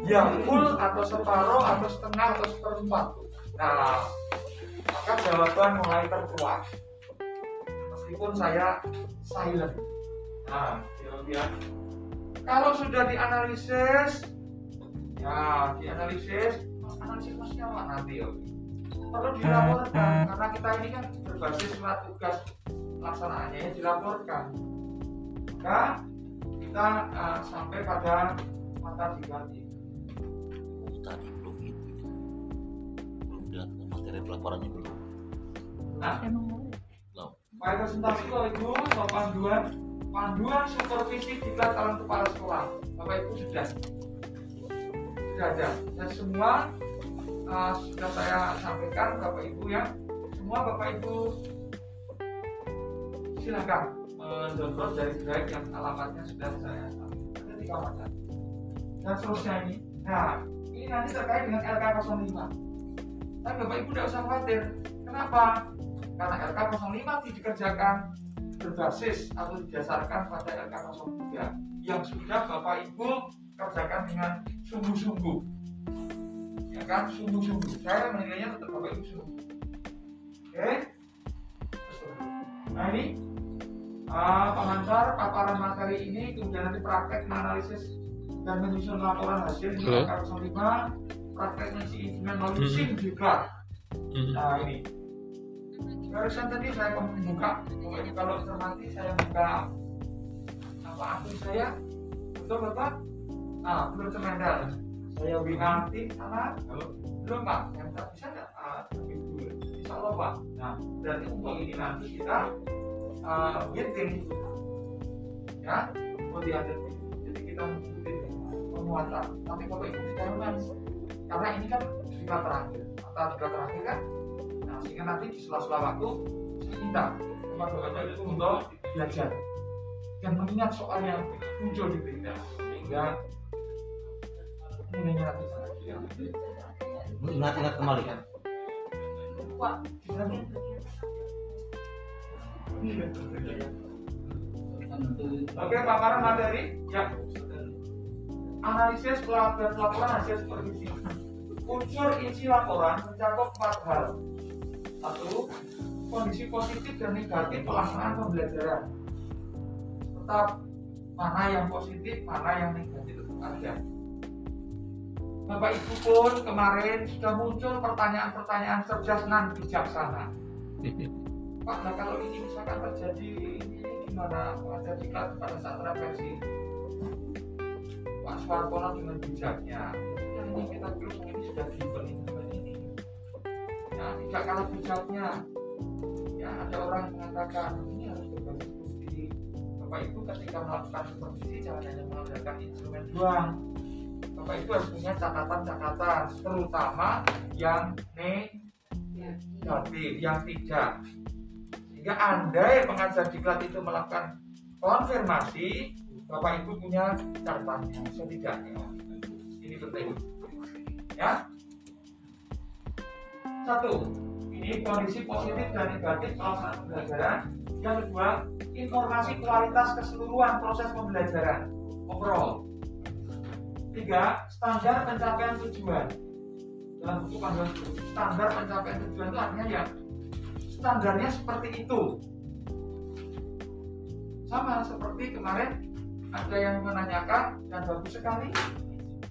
S1: ya full atau separuh atau setengah atau seperempat. Nah, maka jawaban mulai terkuat. Meskipun saya silent. Nah, kemudian kalau sudah dianalisis, ya dianalisis, analisis maksudnya apa nanti ya? Perlu dilaporkan karena kita ini kan berbasis surat tugas pelaksanaannya ya dilaporkan. Maka kita uh, sampai pada mata diganti.
S9: Tadi belum itu belum dan materi pelaporannya belum.
S1: Nah,
S9: belum.
S1: Baik presentasi Ibu, soal panduan. Panduan supervisi diklat calon kepala sekolah. Bapak Ibu sudah? Sudah ada. Dan semua uh, sudah saya sampaikan Bapak Ibu ya. Semua Bapak Ibu silakan mendownload dari drive yang alamatnya sudah saya sampaikan. Ada di kawasan dan ini. Nah, nanti terkait dengan LK 05. Tapi Bapak Ibu tidak usah khawatir. Kenapa? Karena LK 05 dikerjakan berbasis atau didasarkan pada LK 03 yang sudah Bapak Ibu kerjakan dengan sungguh-sungguh. Ya kan, sungguh-sungguh. Saya menilainya tetap Bapak Ibu sungguh. Oke? Nah ini uh, pengantar paparan materi ini kemudian nanti praktek menganalisis dan menyusun laporan hasil? LK 05 praktek instrumen melalui
S2: Hmm.
S1: SIM juga.
S2: Hmm.
S1: Nah ini. Barusan tadi saya membuka pokoknya kalau cermati saya buka apa akun saya betul bapak ah belum semendal saya WA tim sana belum pak. Yang tak bisa nggak? Ah, lebih dulu. Insya Allah pak. Nah berarti untuk ini nanti kita ah, meeting ya mau diatur jadi kita mengikuti penguatan. Tapi kalau itu jangan karena ini kan juga terakhir. Atau juga terakhir kan? Nah sehingga nanti di sela-sela waktu minta kepada bapak itu untuk belajar. Dan mengingat soal yang muncul di berita sehingga nilainya nanti ya.
S9: ingat-ingat kembali kan?
S6: Wah,
S1: Oke, paparan materi ya. Analisis pelaporan hasil supervisi. Unsur isi laporan mencakup empat hal. Satu, kondisi positif dan negatif pelaksanaan pembelajaran. Serta mana yang positif, mana yang negatif itu ada. Bapak Ibu pun kemarin sudah muncul pertanyaan-pertanyaan cerdas dan bijaksana. Pak, nah kalau ini misalkan terjadi ini gimana pengajar diklat pada saat refleksi? Pak Suwartono dengan bijaknya, ya ini kita terus ini sudah given ini ini. Ya, tidak kalah bijaknya. Ya, ada orang yang mengatakan ini harus berbasis bukti. Bapak Ibu ketika melakukan supervisi jangan hanya mengandalkan instrumen doang. Bapak Ibu harus punya catatan-catatan, terutama yang negatif, yang tidak. Sehingga andai pengajar diklat itu melakukan konfirmasi, Bapak Ibu punya catatannya setidaknya. Ini penting. Ya. Satu, ini kondisi positif dan negatif pelaksanaan pembelajaran. Yang kedua, informasi kualitas keseluruhan proses pembelajaran overall. Tiga, standar pencapaian tujuan. Dalam buku panduan standar pencapaian tujuan itu artinya ya standarnya seperti itu. Sama seperti kemarin ada yang menanyakan dan bagus sekali.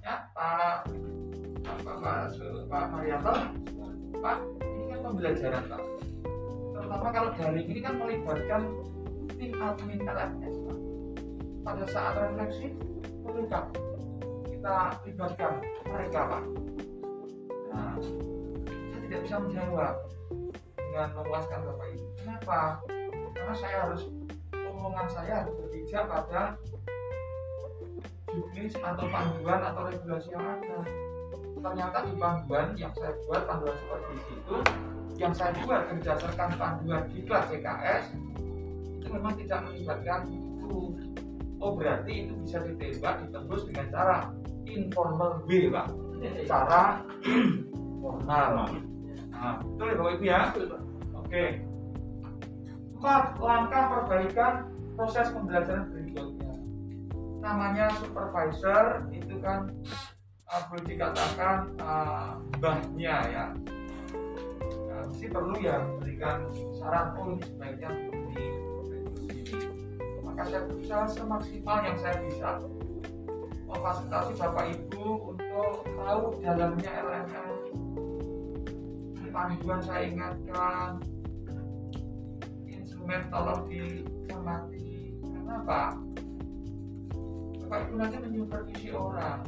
S1: Ya Pak Pak Pak, Pak Marianto. Pak ini kan pembelajaran Pak. Terutama kalau daring ini kan melibatkan tim admin LMS Pak. Pada saat refleksi perlukah kita libatkan mereka Pak. Nah saya tidak bisa menjawab dengan memuaskan Bapak Ibu. Kenapa? Karena saya harus omongan saya harus berpijak pada juknis atau panduan atau regulasi yang ada. Ternyata di panduan yang saya buat panduan supervisi itu yang saya buat berdasarkan panduan di kelas CKS itu memang tidak melibatkan itu oh berarti itu bisa ditembak ditembus dengan cara informal way pak cara informal nah betul ya bapak ibu ya? Oke. Empat langkah perbaikan proses pembelajaran berikutnya namanya supervisor itu kan uh, boleh dikatakan uh, ya. Nah, mesti perlu ya memberikan saran oh ini sebaiknya begini begini maka saya berusaha semaksimal yang saya bisa. Memfasilitasi bapak ibu untuk tahu dalamnya LMS panduan saya ingatkan. Instrumen tolong dicermati. Kenapa Bapak Ibu nanti menyupervisi orang.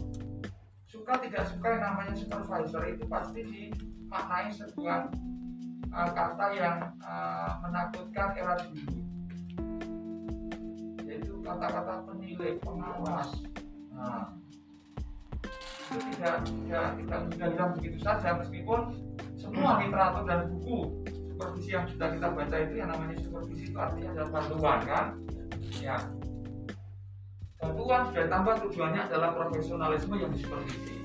S1: Suka tidak suka yang namanya supervisor itu pasti dimaknai sebuah uh, kata yang uh, menakutkan era dulu. Yaitu kata-kata penilai pengawas. Nah, itu tidak tidak tidak mudah hilang begitu saja. Meskipun semua literatur dan buku supervisi yang sudah kita baca itu yang namanya supervisi itu artinya adalah bantuan kan? Ya bantuan sudah tambah tujuannya adalah profesionalisme yang disupervisi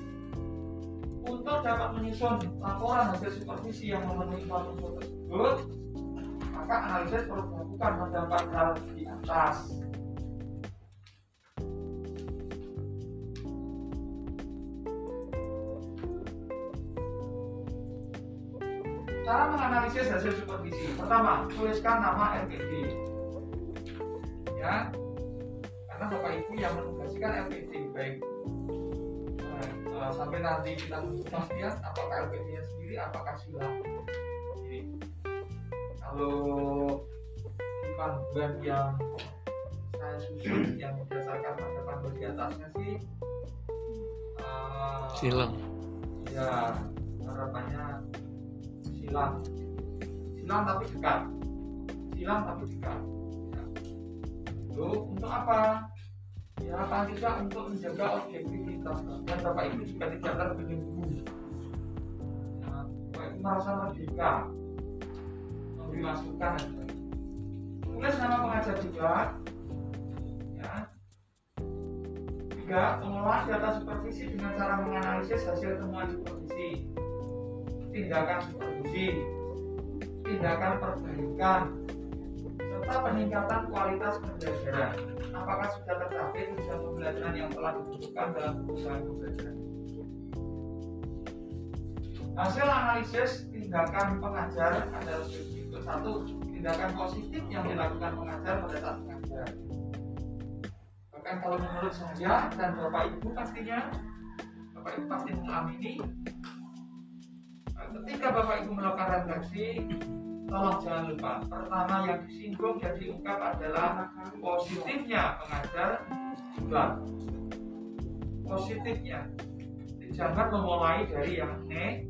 S1: untuk dapat menyusun laporan hasil supervisi yang memenuhi unsur tersebut maka analisis perlu dilakukan empat hal di atas. Cara menganalisis hasil supervisi. Pertama tuliskan nama LPD ya karena bapak ibu yang menugasikan LPD baik uh, sampai nanti kita kepastian apakah LPD nya sendiri apakah sila jadi kalau panduan yang saya susun yang berdasarkan pada panduan di atasnya sih uh,
S2: silang.
S1: ya harapannya silang. Silang tapi dekat. Silang tapi dekat. Ya. Lalu, untuk apa ya paling tidak untuk menjaga objektivitas. Dan bapak ibu juga tidak terbelenggu ya, bapak ibu merasa merdeka memberi masukan dan tulis nama pengajar juga ya. Tiga pengelolaan data supervisi dengan cara menganalisis hasil temuan supervisi. Tindakan supervisi. Tindakan perbaikan serta peningkatan kualitas pembelajaran. Apakah sudah tercapai tujuan pembelajaran yang telah ditentukan dalam kebutuhan pembelajaran? Hasil analisis tindakan pengajar adalah berikut. Satu tindakan positif yang dilakukan pengajar pada saat mengajar. Bahkan kalau menurut saya dan bapak ibu pastinya bapak ibu pasti mengamini ketika bapak ibu melakukan refleksi tolong jangan lupa pertama yang disinggung dan diungkap adalah positifnya pengajar juga positifnya jangan memulai dari yang ne-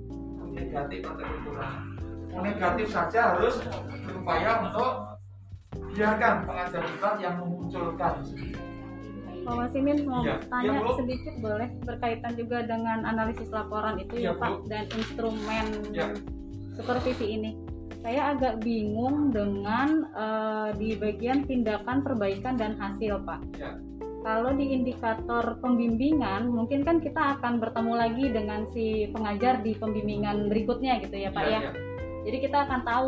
S1: negatif atau kekurangan negatif saja harus berupaya untuk biarkan pengajar kita yang memunculkan
S8: Pak Wasimin mau
S1: Iya,
S8: tanya
S1: Bu.
S8: sedikit boleh berkaitan juga dengan analisis laporan itu ya
S1: Iya,
S8: Pak
S1: Bu.
S8: dan instrumen
S1: Ya.
S8: supervisi ini. Saya agak bingung dengan eh, di bagian tindakan perbaikan dan hasil Pak.
S1: Ya.
S8: Kalau di indikator pembimbingan mungkin kan kita akan bertemu lagi dengan si pengajar di pembimbingan berikutnya gitu ya Pak
S1: Iya,
S8: ya.
S1: iya.
S8: Jadi kita akan tahu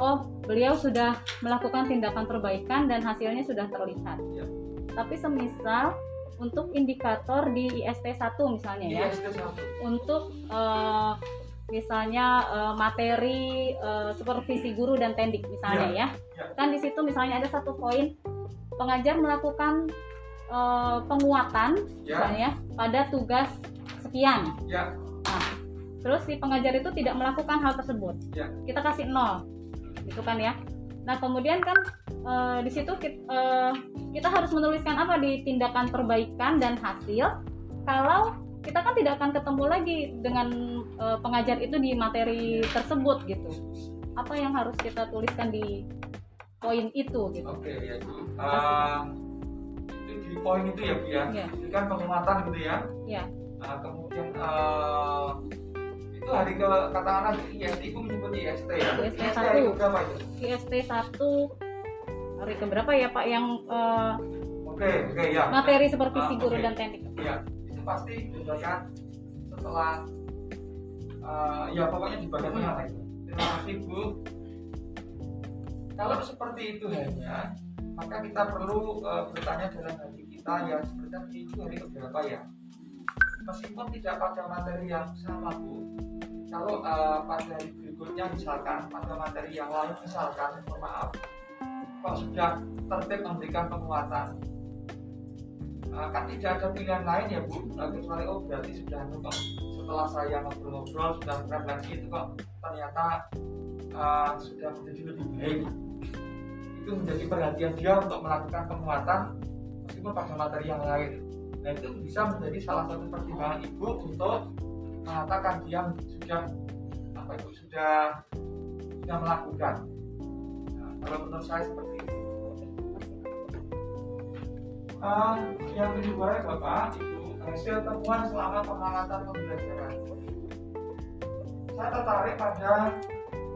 S8: oh beliau sudah melakukan tindakan perbaikan dan hasilnya sudah terlihat.
S1: Iya.
S8: Tapi semisal untuk indikator di IST 1 misalnya ya.
S1: IST 1.
S8: Untuk eh, misalnya eh, materi eh, supervisi guru dan tendik misalnya
S1: Iya.
S8: ya.
S1: Ya.
S8: Kan di situ misalnya ada satu poin pengajar melakukan eh, penguatan
S1: Ya.
S8: misalnya pada tugas sekian.
S1: Ya.
S8: Nah, terus si pengajar itu tidak melakukan hal tersebut.
S1: Ya.
S8: Kita kasih nol, gitu kan ya. Nah kemudian kan eh, di situ kita, eh, kita harus menuliskan apa di tindakan perbaikan dan hasil. Kalau kita kan tidak akan ketemu lagi dengan eh, pengajar itu di materi tersebut gitu. Apa yang harus kita tuliskan di poin itu gitu?
S1: Oke ya itu. Ah, itu di poin itu ya Bu ya.
S8: Iya.
S1: Itu kan penguatan gitu ya.
S8: Ya.
S1: Nah, kemudian eh, itu hari ke katakanlah IST itu menyebut IST ya.
S8: IST satu.
S1: berapa itu?
S8: IST 1 hari keberapa ya Pak yang eh,
S1: Oke, oke ya.
S8: materi supervisi
S1: Ah,
S8: guru
S1: oke.
S8: dan teknik?
S1: Iya, itu pasti dibagikan setelah eh, ya pokoknya di bagian tengah lah itu. Terima kasih Bu. Kalau seperti itu hanya, maka kita perlu eh, bertanya dalam hati kita ya sebenarnya itu hari keberapa ya? Meskipun tidak pada materi yang sama Bu. Kalau eh, pada hari berikutnya misalkan pada materi yang lain misalkan, mohon maaf, kok sudah tertib memberikan penguatan, Uh, kan tidak ada pilihan lain ya Bu. Uh, kecuali oh berarti sudah kok setelah saya ngobrol-ngobrol sudah refleksi itu kok ternyata uh, sudah menjadi lebih baik. Itu menjadi perhatian dia untuk melakukan penguatan meskipun pada materi yang lain. Nah itu bisa menjadi salah satu pertimbangan ibu untuk mengatakan dia sudah apa itu sudah sudah melakukan. Nah, kalau menurut saya seperti itu Ah, yang kedua Bapak, Ibu, hasil temuan selama pengamatan pembelajaran. Saya tertarik pada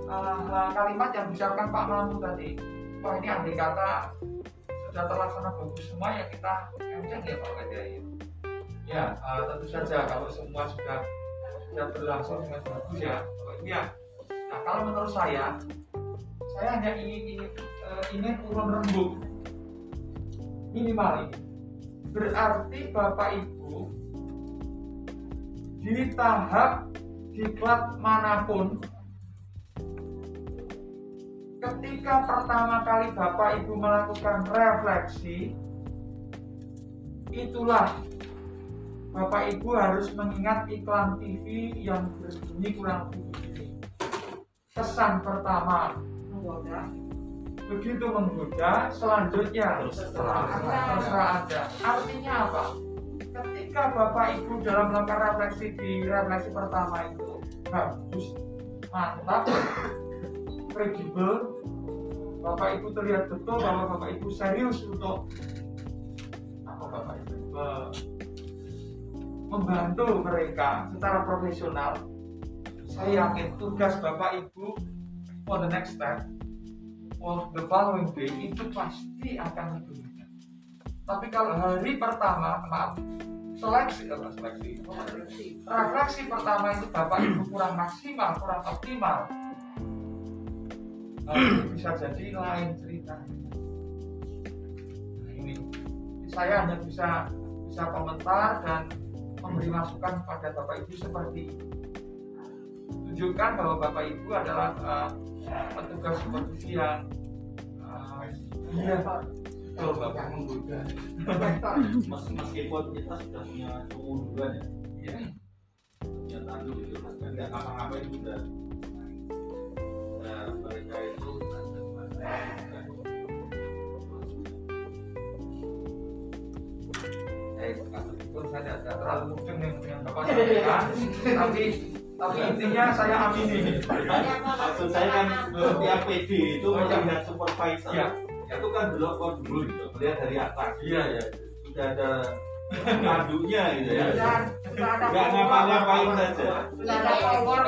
S1: ah, kalimat yang diucapkan Pak Mamu tadi. Wah ini andai kata sudah terlaksana bagus semua ya kita kencang ya Pak Wede ya. Ya, ah, tentu saja kalau semua sudah sudah berlangsung dengan bagus ya. Bapak ya. Nah kalau menurut saya, saya hanya ingin ingin, eh, ingin turun rembuk minimal ini. Berarti bapak ibu di tahap diklat mana pun ketika pertama kali bapak ibu melakukan refleksi itulah bapak ibu harus mengingat iklan TV yang berbunyi kurang lebih begini. Kesan pertama begitu menggoda selanjutnya terserah anda. artinya apa? Ketika bapak ibu dalam melakukan refleksi di refleksi pertama itu bagus mantap kredibel bapak ibu terlihat betul bahwa bapak ibu serius untuk apa bapak ibu? Membantu mereka secara profesional. Saya yakin tugas bapak ibu for the next step for the following day itu pasti akan lebih mudah. Tapi kalau hari pertama, maaf, seleksi apa seleksi? Refleksi pertama itu bapak ibu kurang maksimal, kurang optimal. Nah, bisa jadi lain cerita. Nah, ini saya hanya bisa bisa komentar dan memberi masukan kepada bapak ibu seperti ini. Tunjukkan bahwa bapak ibu adalah uh, petugas supervisi yang uh, iya, betul bapak. Menggoda
S3: Mes- meskipun kita sudah punya suhu duluan ya.
S1: Ya
S3: punya tandu gitu kan nggak ngapa-ngapain juga. Nah mereka itu
S1: eh saya tidak tidak terlalu mungkin yang dengan bapak sampaikan tapi tapi intinya saya amini
S3: maksud saya kan setiap PD itu melihat supervisor.
S1: Iya.
S3: itu kan belum kok dulu gitu melihat dari atas.
S1: Iya ya
S3: sudah ada tandunya gitu ya.
S6: Ada
S3: nggak ngapa-ngapain saja.
S6: Sudah ada power.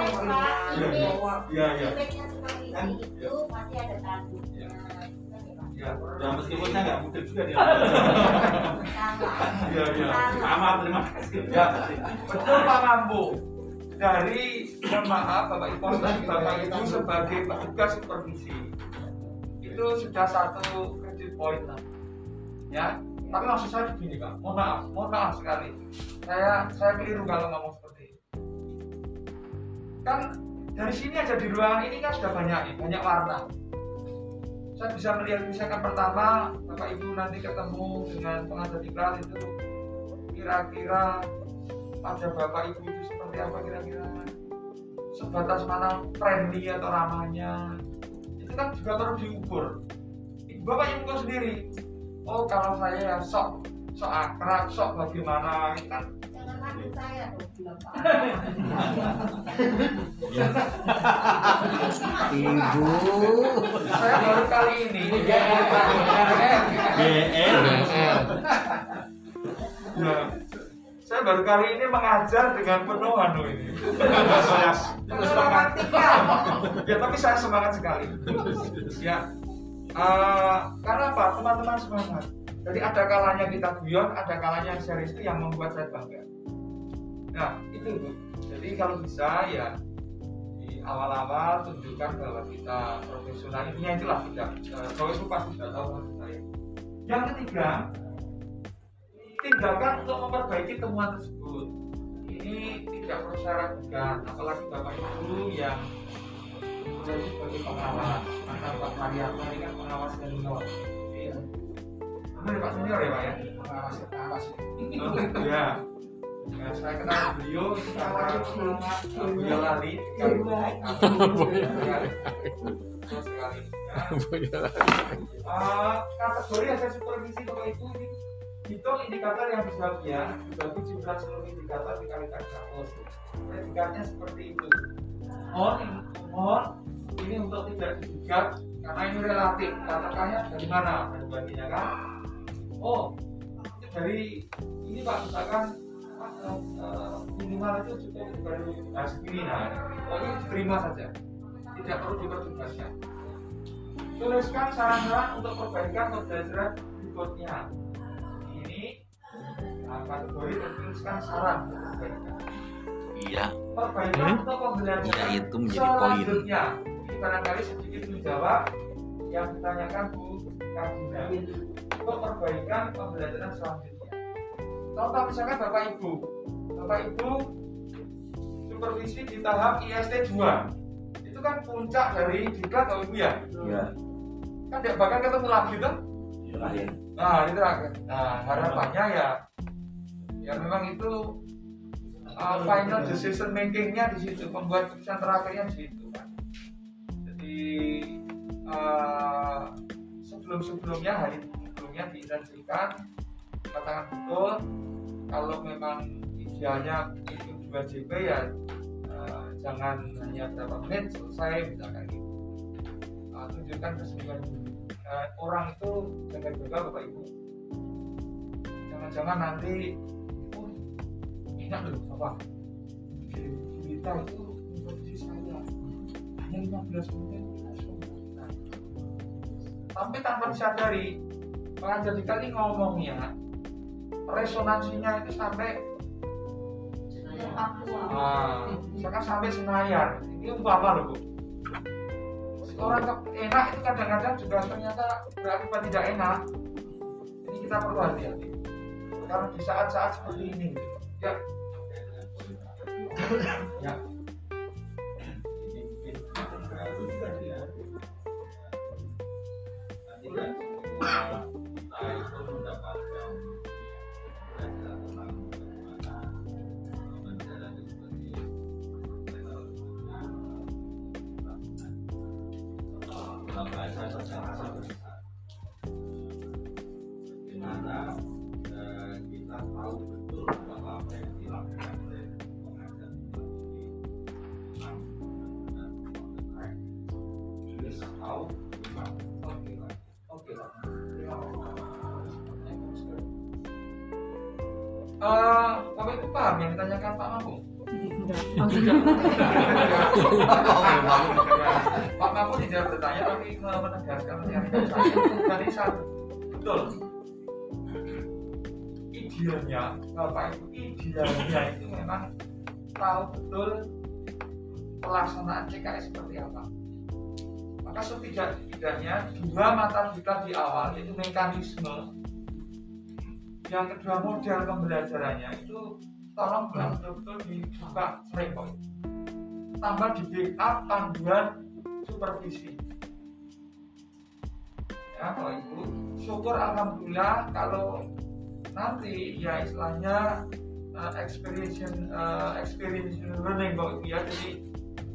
S1: iya iya.
S3: kan
S13: itu pasti ada tanduknya
S1: iya.
S3: Ya meskipun saya nggak mungkin juga dia.
S1: Iya iya.
S3: Sama. Terima kasih.
S1: Ya, betul Pak Mampu. Dari maaf Bapak Ibu, Bapak Ibu sebagai petugas supervisi itu sudah satu kredit poin lah. Ya, tapi maksud saya begini Pak, mohon maaf, mohon maaf sekali. Saya saya keliru kalau ngomong seperti ini. Kan dari sini aja di ruangan ini kan sudah banyak nih, banyak warna. Saya bisa melihat misalkan pertama Bapak Ibu nanti ketemu dengan pengajar iklan itu kira-kira pada bapak ibu itu seperti apa kira-kira. Sebatas mana friendly atau ramahnya. Itu kan juga perlu diukur Ibu bapak ibu tahu sendiri. Oh kalau saya ya sok sok akrab sok bagaimana kan?
S13: Jangan saya.
S9: Ibu.
S1: saya baru kali ini. Ya, saya baru kali ini mengajar dengan penuh anu ini. Terus semangat Ya tapi saya semangat sekali. Ya, eh, karena apa? Teman-teman semangat. Jadi ada kalanya kita guyon, ada kalanya serius itu yang membuat saya bangga. Nah itu. Jadi kalau bisa ya di awal-awal tunjukkan bahwa kita profesional intinya itulah tidak. Uh, Kalau itu pasti sudah tahu maksud saya. Yang ketiga, tindakan untuk memperbaiki temuan tersebut. Ini tidak perlu saya ragukan apalagi bapak ibu yang menjadi sebagai pengawas maka pak Marianto ini kan pengawas senior. Iya benar pak senior ya pak ya? Pengawas pengawas. Ya Ya, saya kenal beliau karena beliau lali Betul sekali ya. Eh, kategori hasil supervisi bapak ibu ini hitung indikator yang disebabnya dibagi jumlah seluruh indikator dikalikan 100 predikatnya seperti itu. Mohon mohon ini untuk tidak digugat karena ini relatif. Katakannya dari mana dan baginya kan? Oh dari ini pak misalkan eh, minimal itu cukup baru nah segini nah. Oh ini diterima saja. Tidak perlu diperjelaskan. Tuliskan saran-saran untuk perbaikan pembelajaran berikutnya saran perbaikan
S9: Iya.
S1: perbaikan
S9: Hmm?
S1: untuk pembelajaran
S9: Iya, itu menjadi poin.
S1: barangkali sedikit menjawab yang ditanyakan Bu Kardina untuk perbaikan pembelajaran selanjutnya contoh misalkan Bapak Ibu Bapak Ibu supervisi di tahap IST 2 itu kan puncak dari diklat Bapak Ibu ya
S10: Iya.
S1: kan tidak bakal ketemu lagi tuh
S10: Terakhir.
S1: Nah, ini terakhir. Nah, harapannya ya ya memang itu uh, final decision makingnya di situ, pembuat keputusan terakhirnya di situ kan. Jadi uh, sebelum sebelumnya hari sebelumnya diintensikan katakan betul kalau memang idealnya itu 2 JP ya uh, jangan hanya berapa menit selesai misalkan gitu. Uh, tunjukkan Eh, orang itu jaga-jaga bapak ibu. Jangan-jangan nanti enak loh apa? Berita itu memproduksi saya hanya 15 menit. Nah, tapi tanpa disadari pengajar kali ngomongnya resonansinya itu sampai ah, misalkan sampai Senayan. Ini umpama loh bu? Orang enak itu kadang-kadang juga ternyata berakibat tidak enak. Ini kita perlu hati-hati. Karena di saat-saat seperti ini ya berarti satu betul idealnya Bapak Ibu idealnya itu memang tahu betul pelaksanaan CKS seperti apa maka setidak-tidaknya dua mata kita di awal itu mekanisme yang kedua model pembelajarannya itu tolong betul-betul dibuka framework tambah di backup panduan supervisi ya Bapak Ibu syukur Alhamdulillah kalau nanti ya istilahnya uh, experience uh, experience learning Bapak Ibu ya. Jadi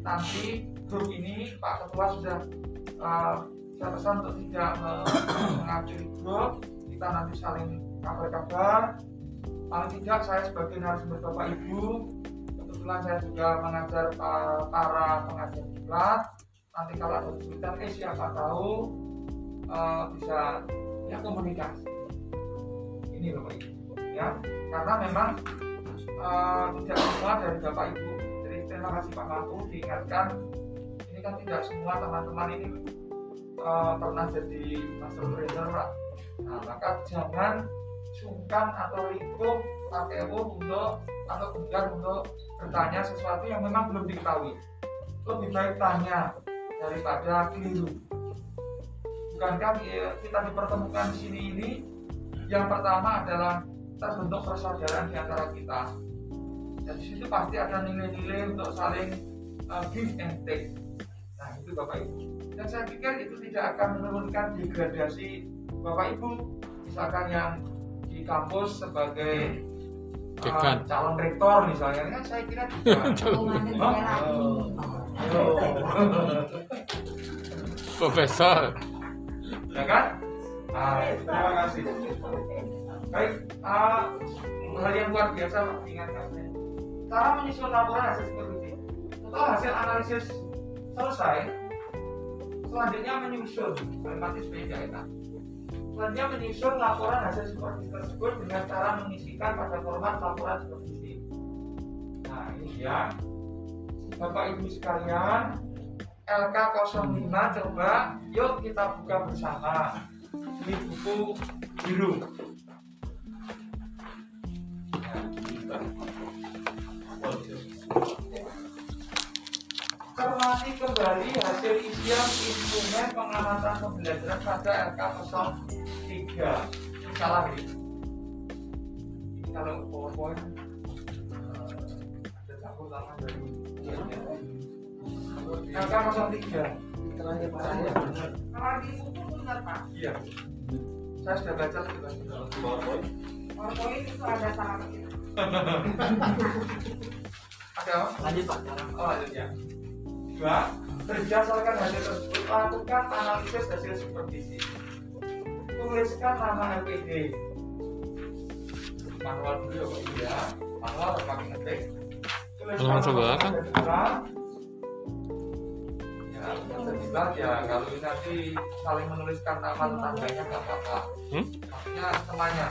S1: nanti grup ini Pak Ketua sudah uh, saya pesan untuk tidak mengacui grup. Kita nanti saling kabar-kabar. Paling tidak saya sebagai narasumber Bapak Ibu kebetulan saya juga mengajar para pengajar diklat nanti kalau ada kesulitan eh siapa tahu uh, bisa ya komunikasi. Ini Bapak Ibu. Ya karena memang uh, tidak semua dari Bapak Ibu. Jadi terima kasih Pak Mampu diingatkan. Ini kan tidak semua teman-teman ini uh, pernah jadi master trainer nah maka jangan sungkan atau ribut pakai untuk atau enggan untuk bertanya sesuatu yang memang belum diketahui. Lebih baik tanya daripada keliru bukankah kita dipertemukan di sini ini yang pertama adalah terbentuk persaudaraan di antara kita. Dan di situ pasti ada nilai-nilai untuk saling uh, give and take. Nah itu bapak ibu. Dan saya pikir itu tidak akan menurunkan degradasi bapak ibu misalkan yang di kampus sebagai uh, calon rektor misalnya. Kan saya kira juga
S2: Profesor
S1: ya kan? Ah, terima kasih. Baik uh, hal yang luar biasa ingatkan saya cara menyusun laporan hasil supervisi setelah hasil analisis selesai selanjutnya menyusun matematis PJK selanjutnya menyusun laporan hasil supervisi tersebut dengan cara mengisikan pada format laporan supervisi nah ini dia. Bapak Ibu sekalian LK05 coba. Yuk kita buka bersama. Di buku biru. Cermati kembali hasil isian instrumen pengamatan pembelajaran pada LK03 salah ini ini kalau powerpoint uh, ada campur tangan dari LK03 kalau di buku benar pak. Iya. Saya sudah baca sudah powerpoint. Powerpoint itu ada sama ada lanjut pak. Oh lanjut ya Dua, berdasarkan hasil tersebut, lakukan analisis hasil supervisi. Tuliskan nama LPD. Manual dulu ya Pak. Ya. Manual atau pakai ngetik.
S2: Halaman sebelah kan?
S1: Ya, ya. Kalau nanti saling menuliskan nama tetangganya nggak apa-apa.
S2: Hmm?
S1: Maksudnya temannya.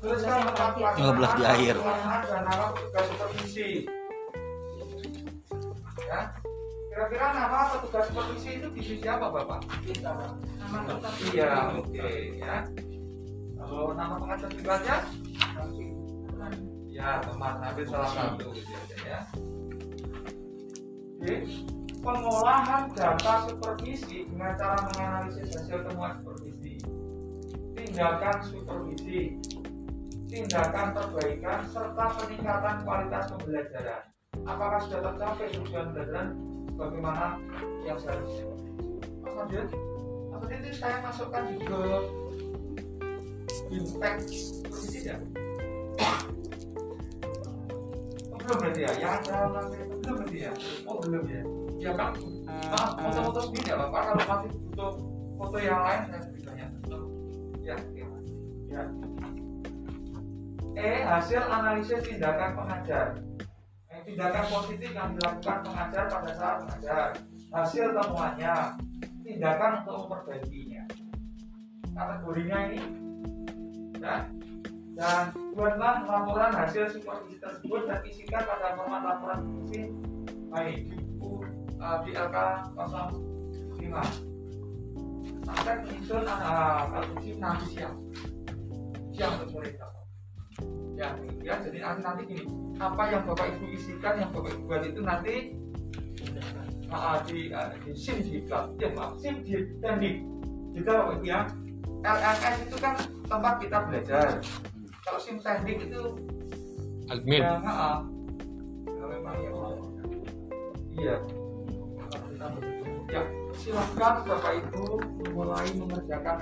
S1: Tuliskan tempat
S9: 15 di akhir.
S1: Dan nama petugas supervisi. Ya, Kira-kira nama petugas supervisi itu divisi apa Bapak? Nama Iya, oke okay, ya. Kalau nama pengajar tugasnya? Ya, teman, ambil salah satu gitu aja ya. Oke. Pengolahan data supervisi dengan cara menganalisis hasil temuan supervisi. Tindakan supervisi. Tindakan perbaikan serta peningkatan kualitas pembelajaran. Apakah sudah tercapai tujuan pembelajaran bagaimana yang seharusnya Mas Madil apa itu saya masukkan juga impact supervisi ya oh, belum berarti ya yang ada belum berarti ya oh belum ya ya kan maaf foto-foto sendiri ya bapak kalau masih butuh foto yang lain saya berikannya ya ya E hasil analisis tindakan pengajar. Tindakan positif yang dilakukan pengajar pada saat mengajar. Hasil temuannya tindakan untuk memperbaikinya. Kategorinya ini ya. Dan buatlah laporan hasil supervisi tersebut dan isikan pada format laporan fungsi baik uh, di LK 05 sampai menyusun uh, fungsi nanti siang. Siang atau sore. Ya ya jadi nanti nanti gini. Apa yang bapak ibu isikan yang bapak ibu buat itu nanti uh, di uh, di sim di ya maaf sim di teknik juga bapak ibu ya. LMS itu kan tempat kita belajar. Kalau sim teknik itu
S2: admin.
S1: Ya, uh, memang ya iya ya silahkan bapak ibu mulai mengerjakan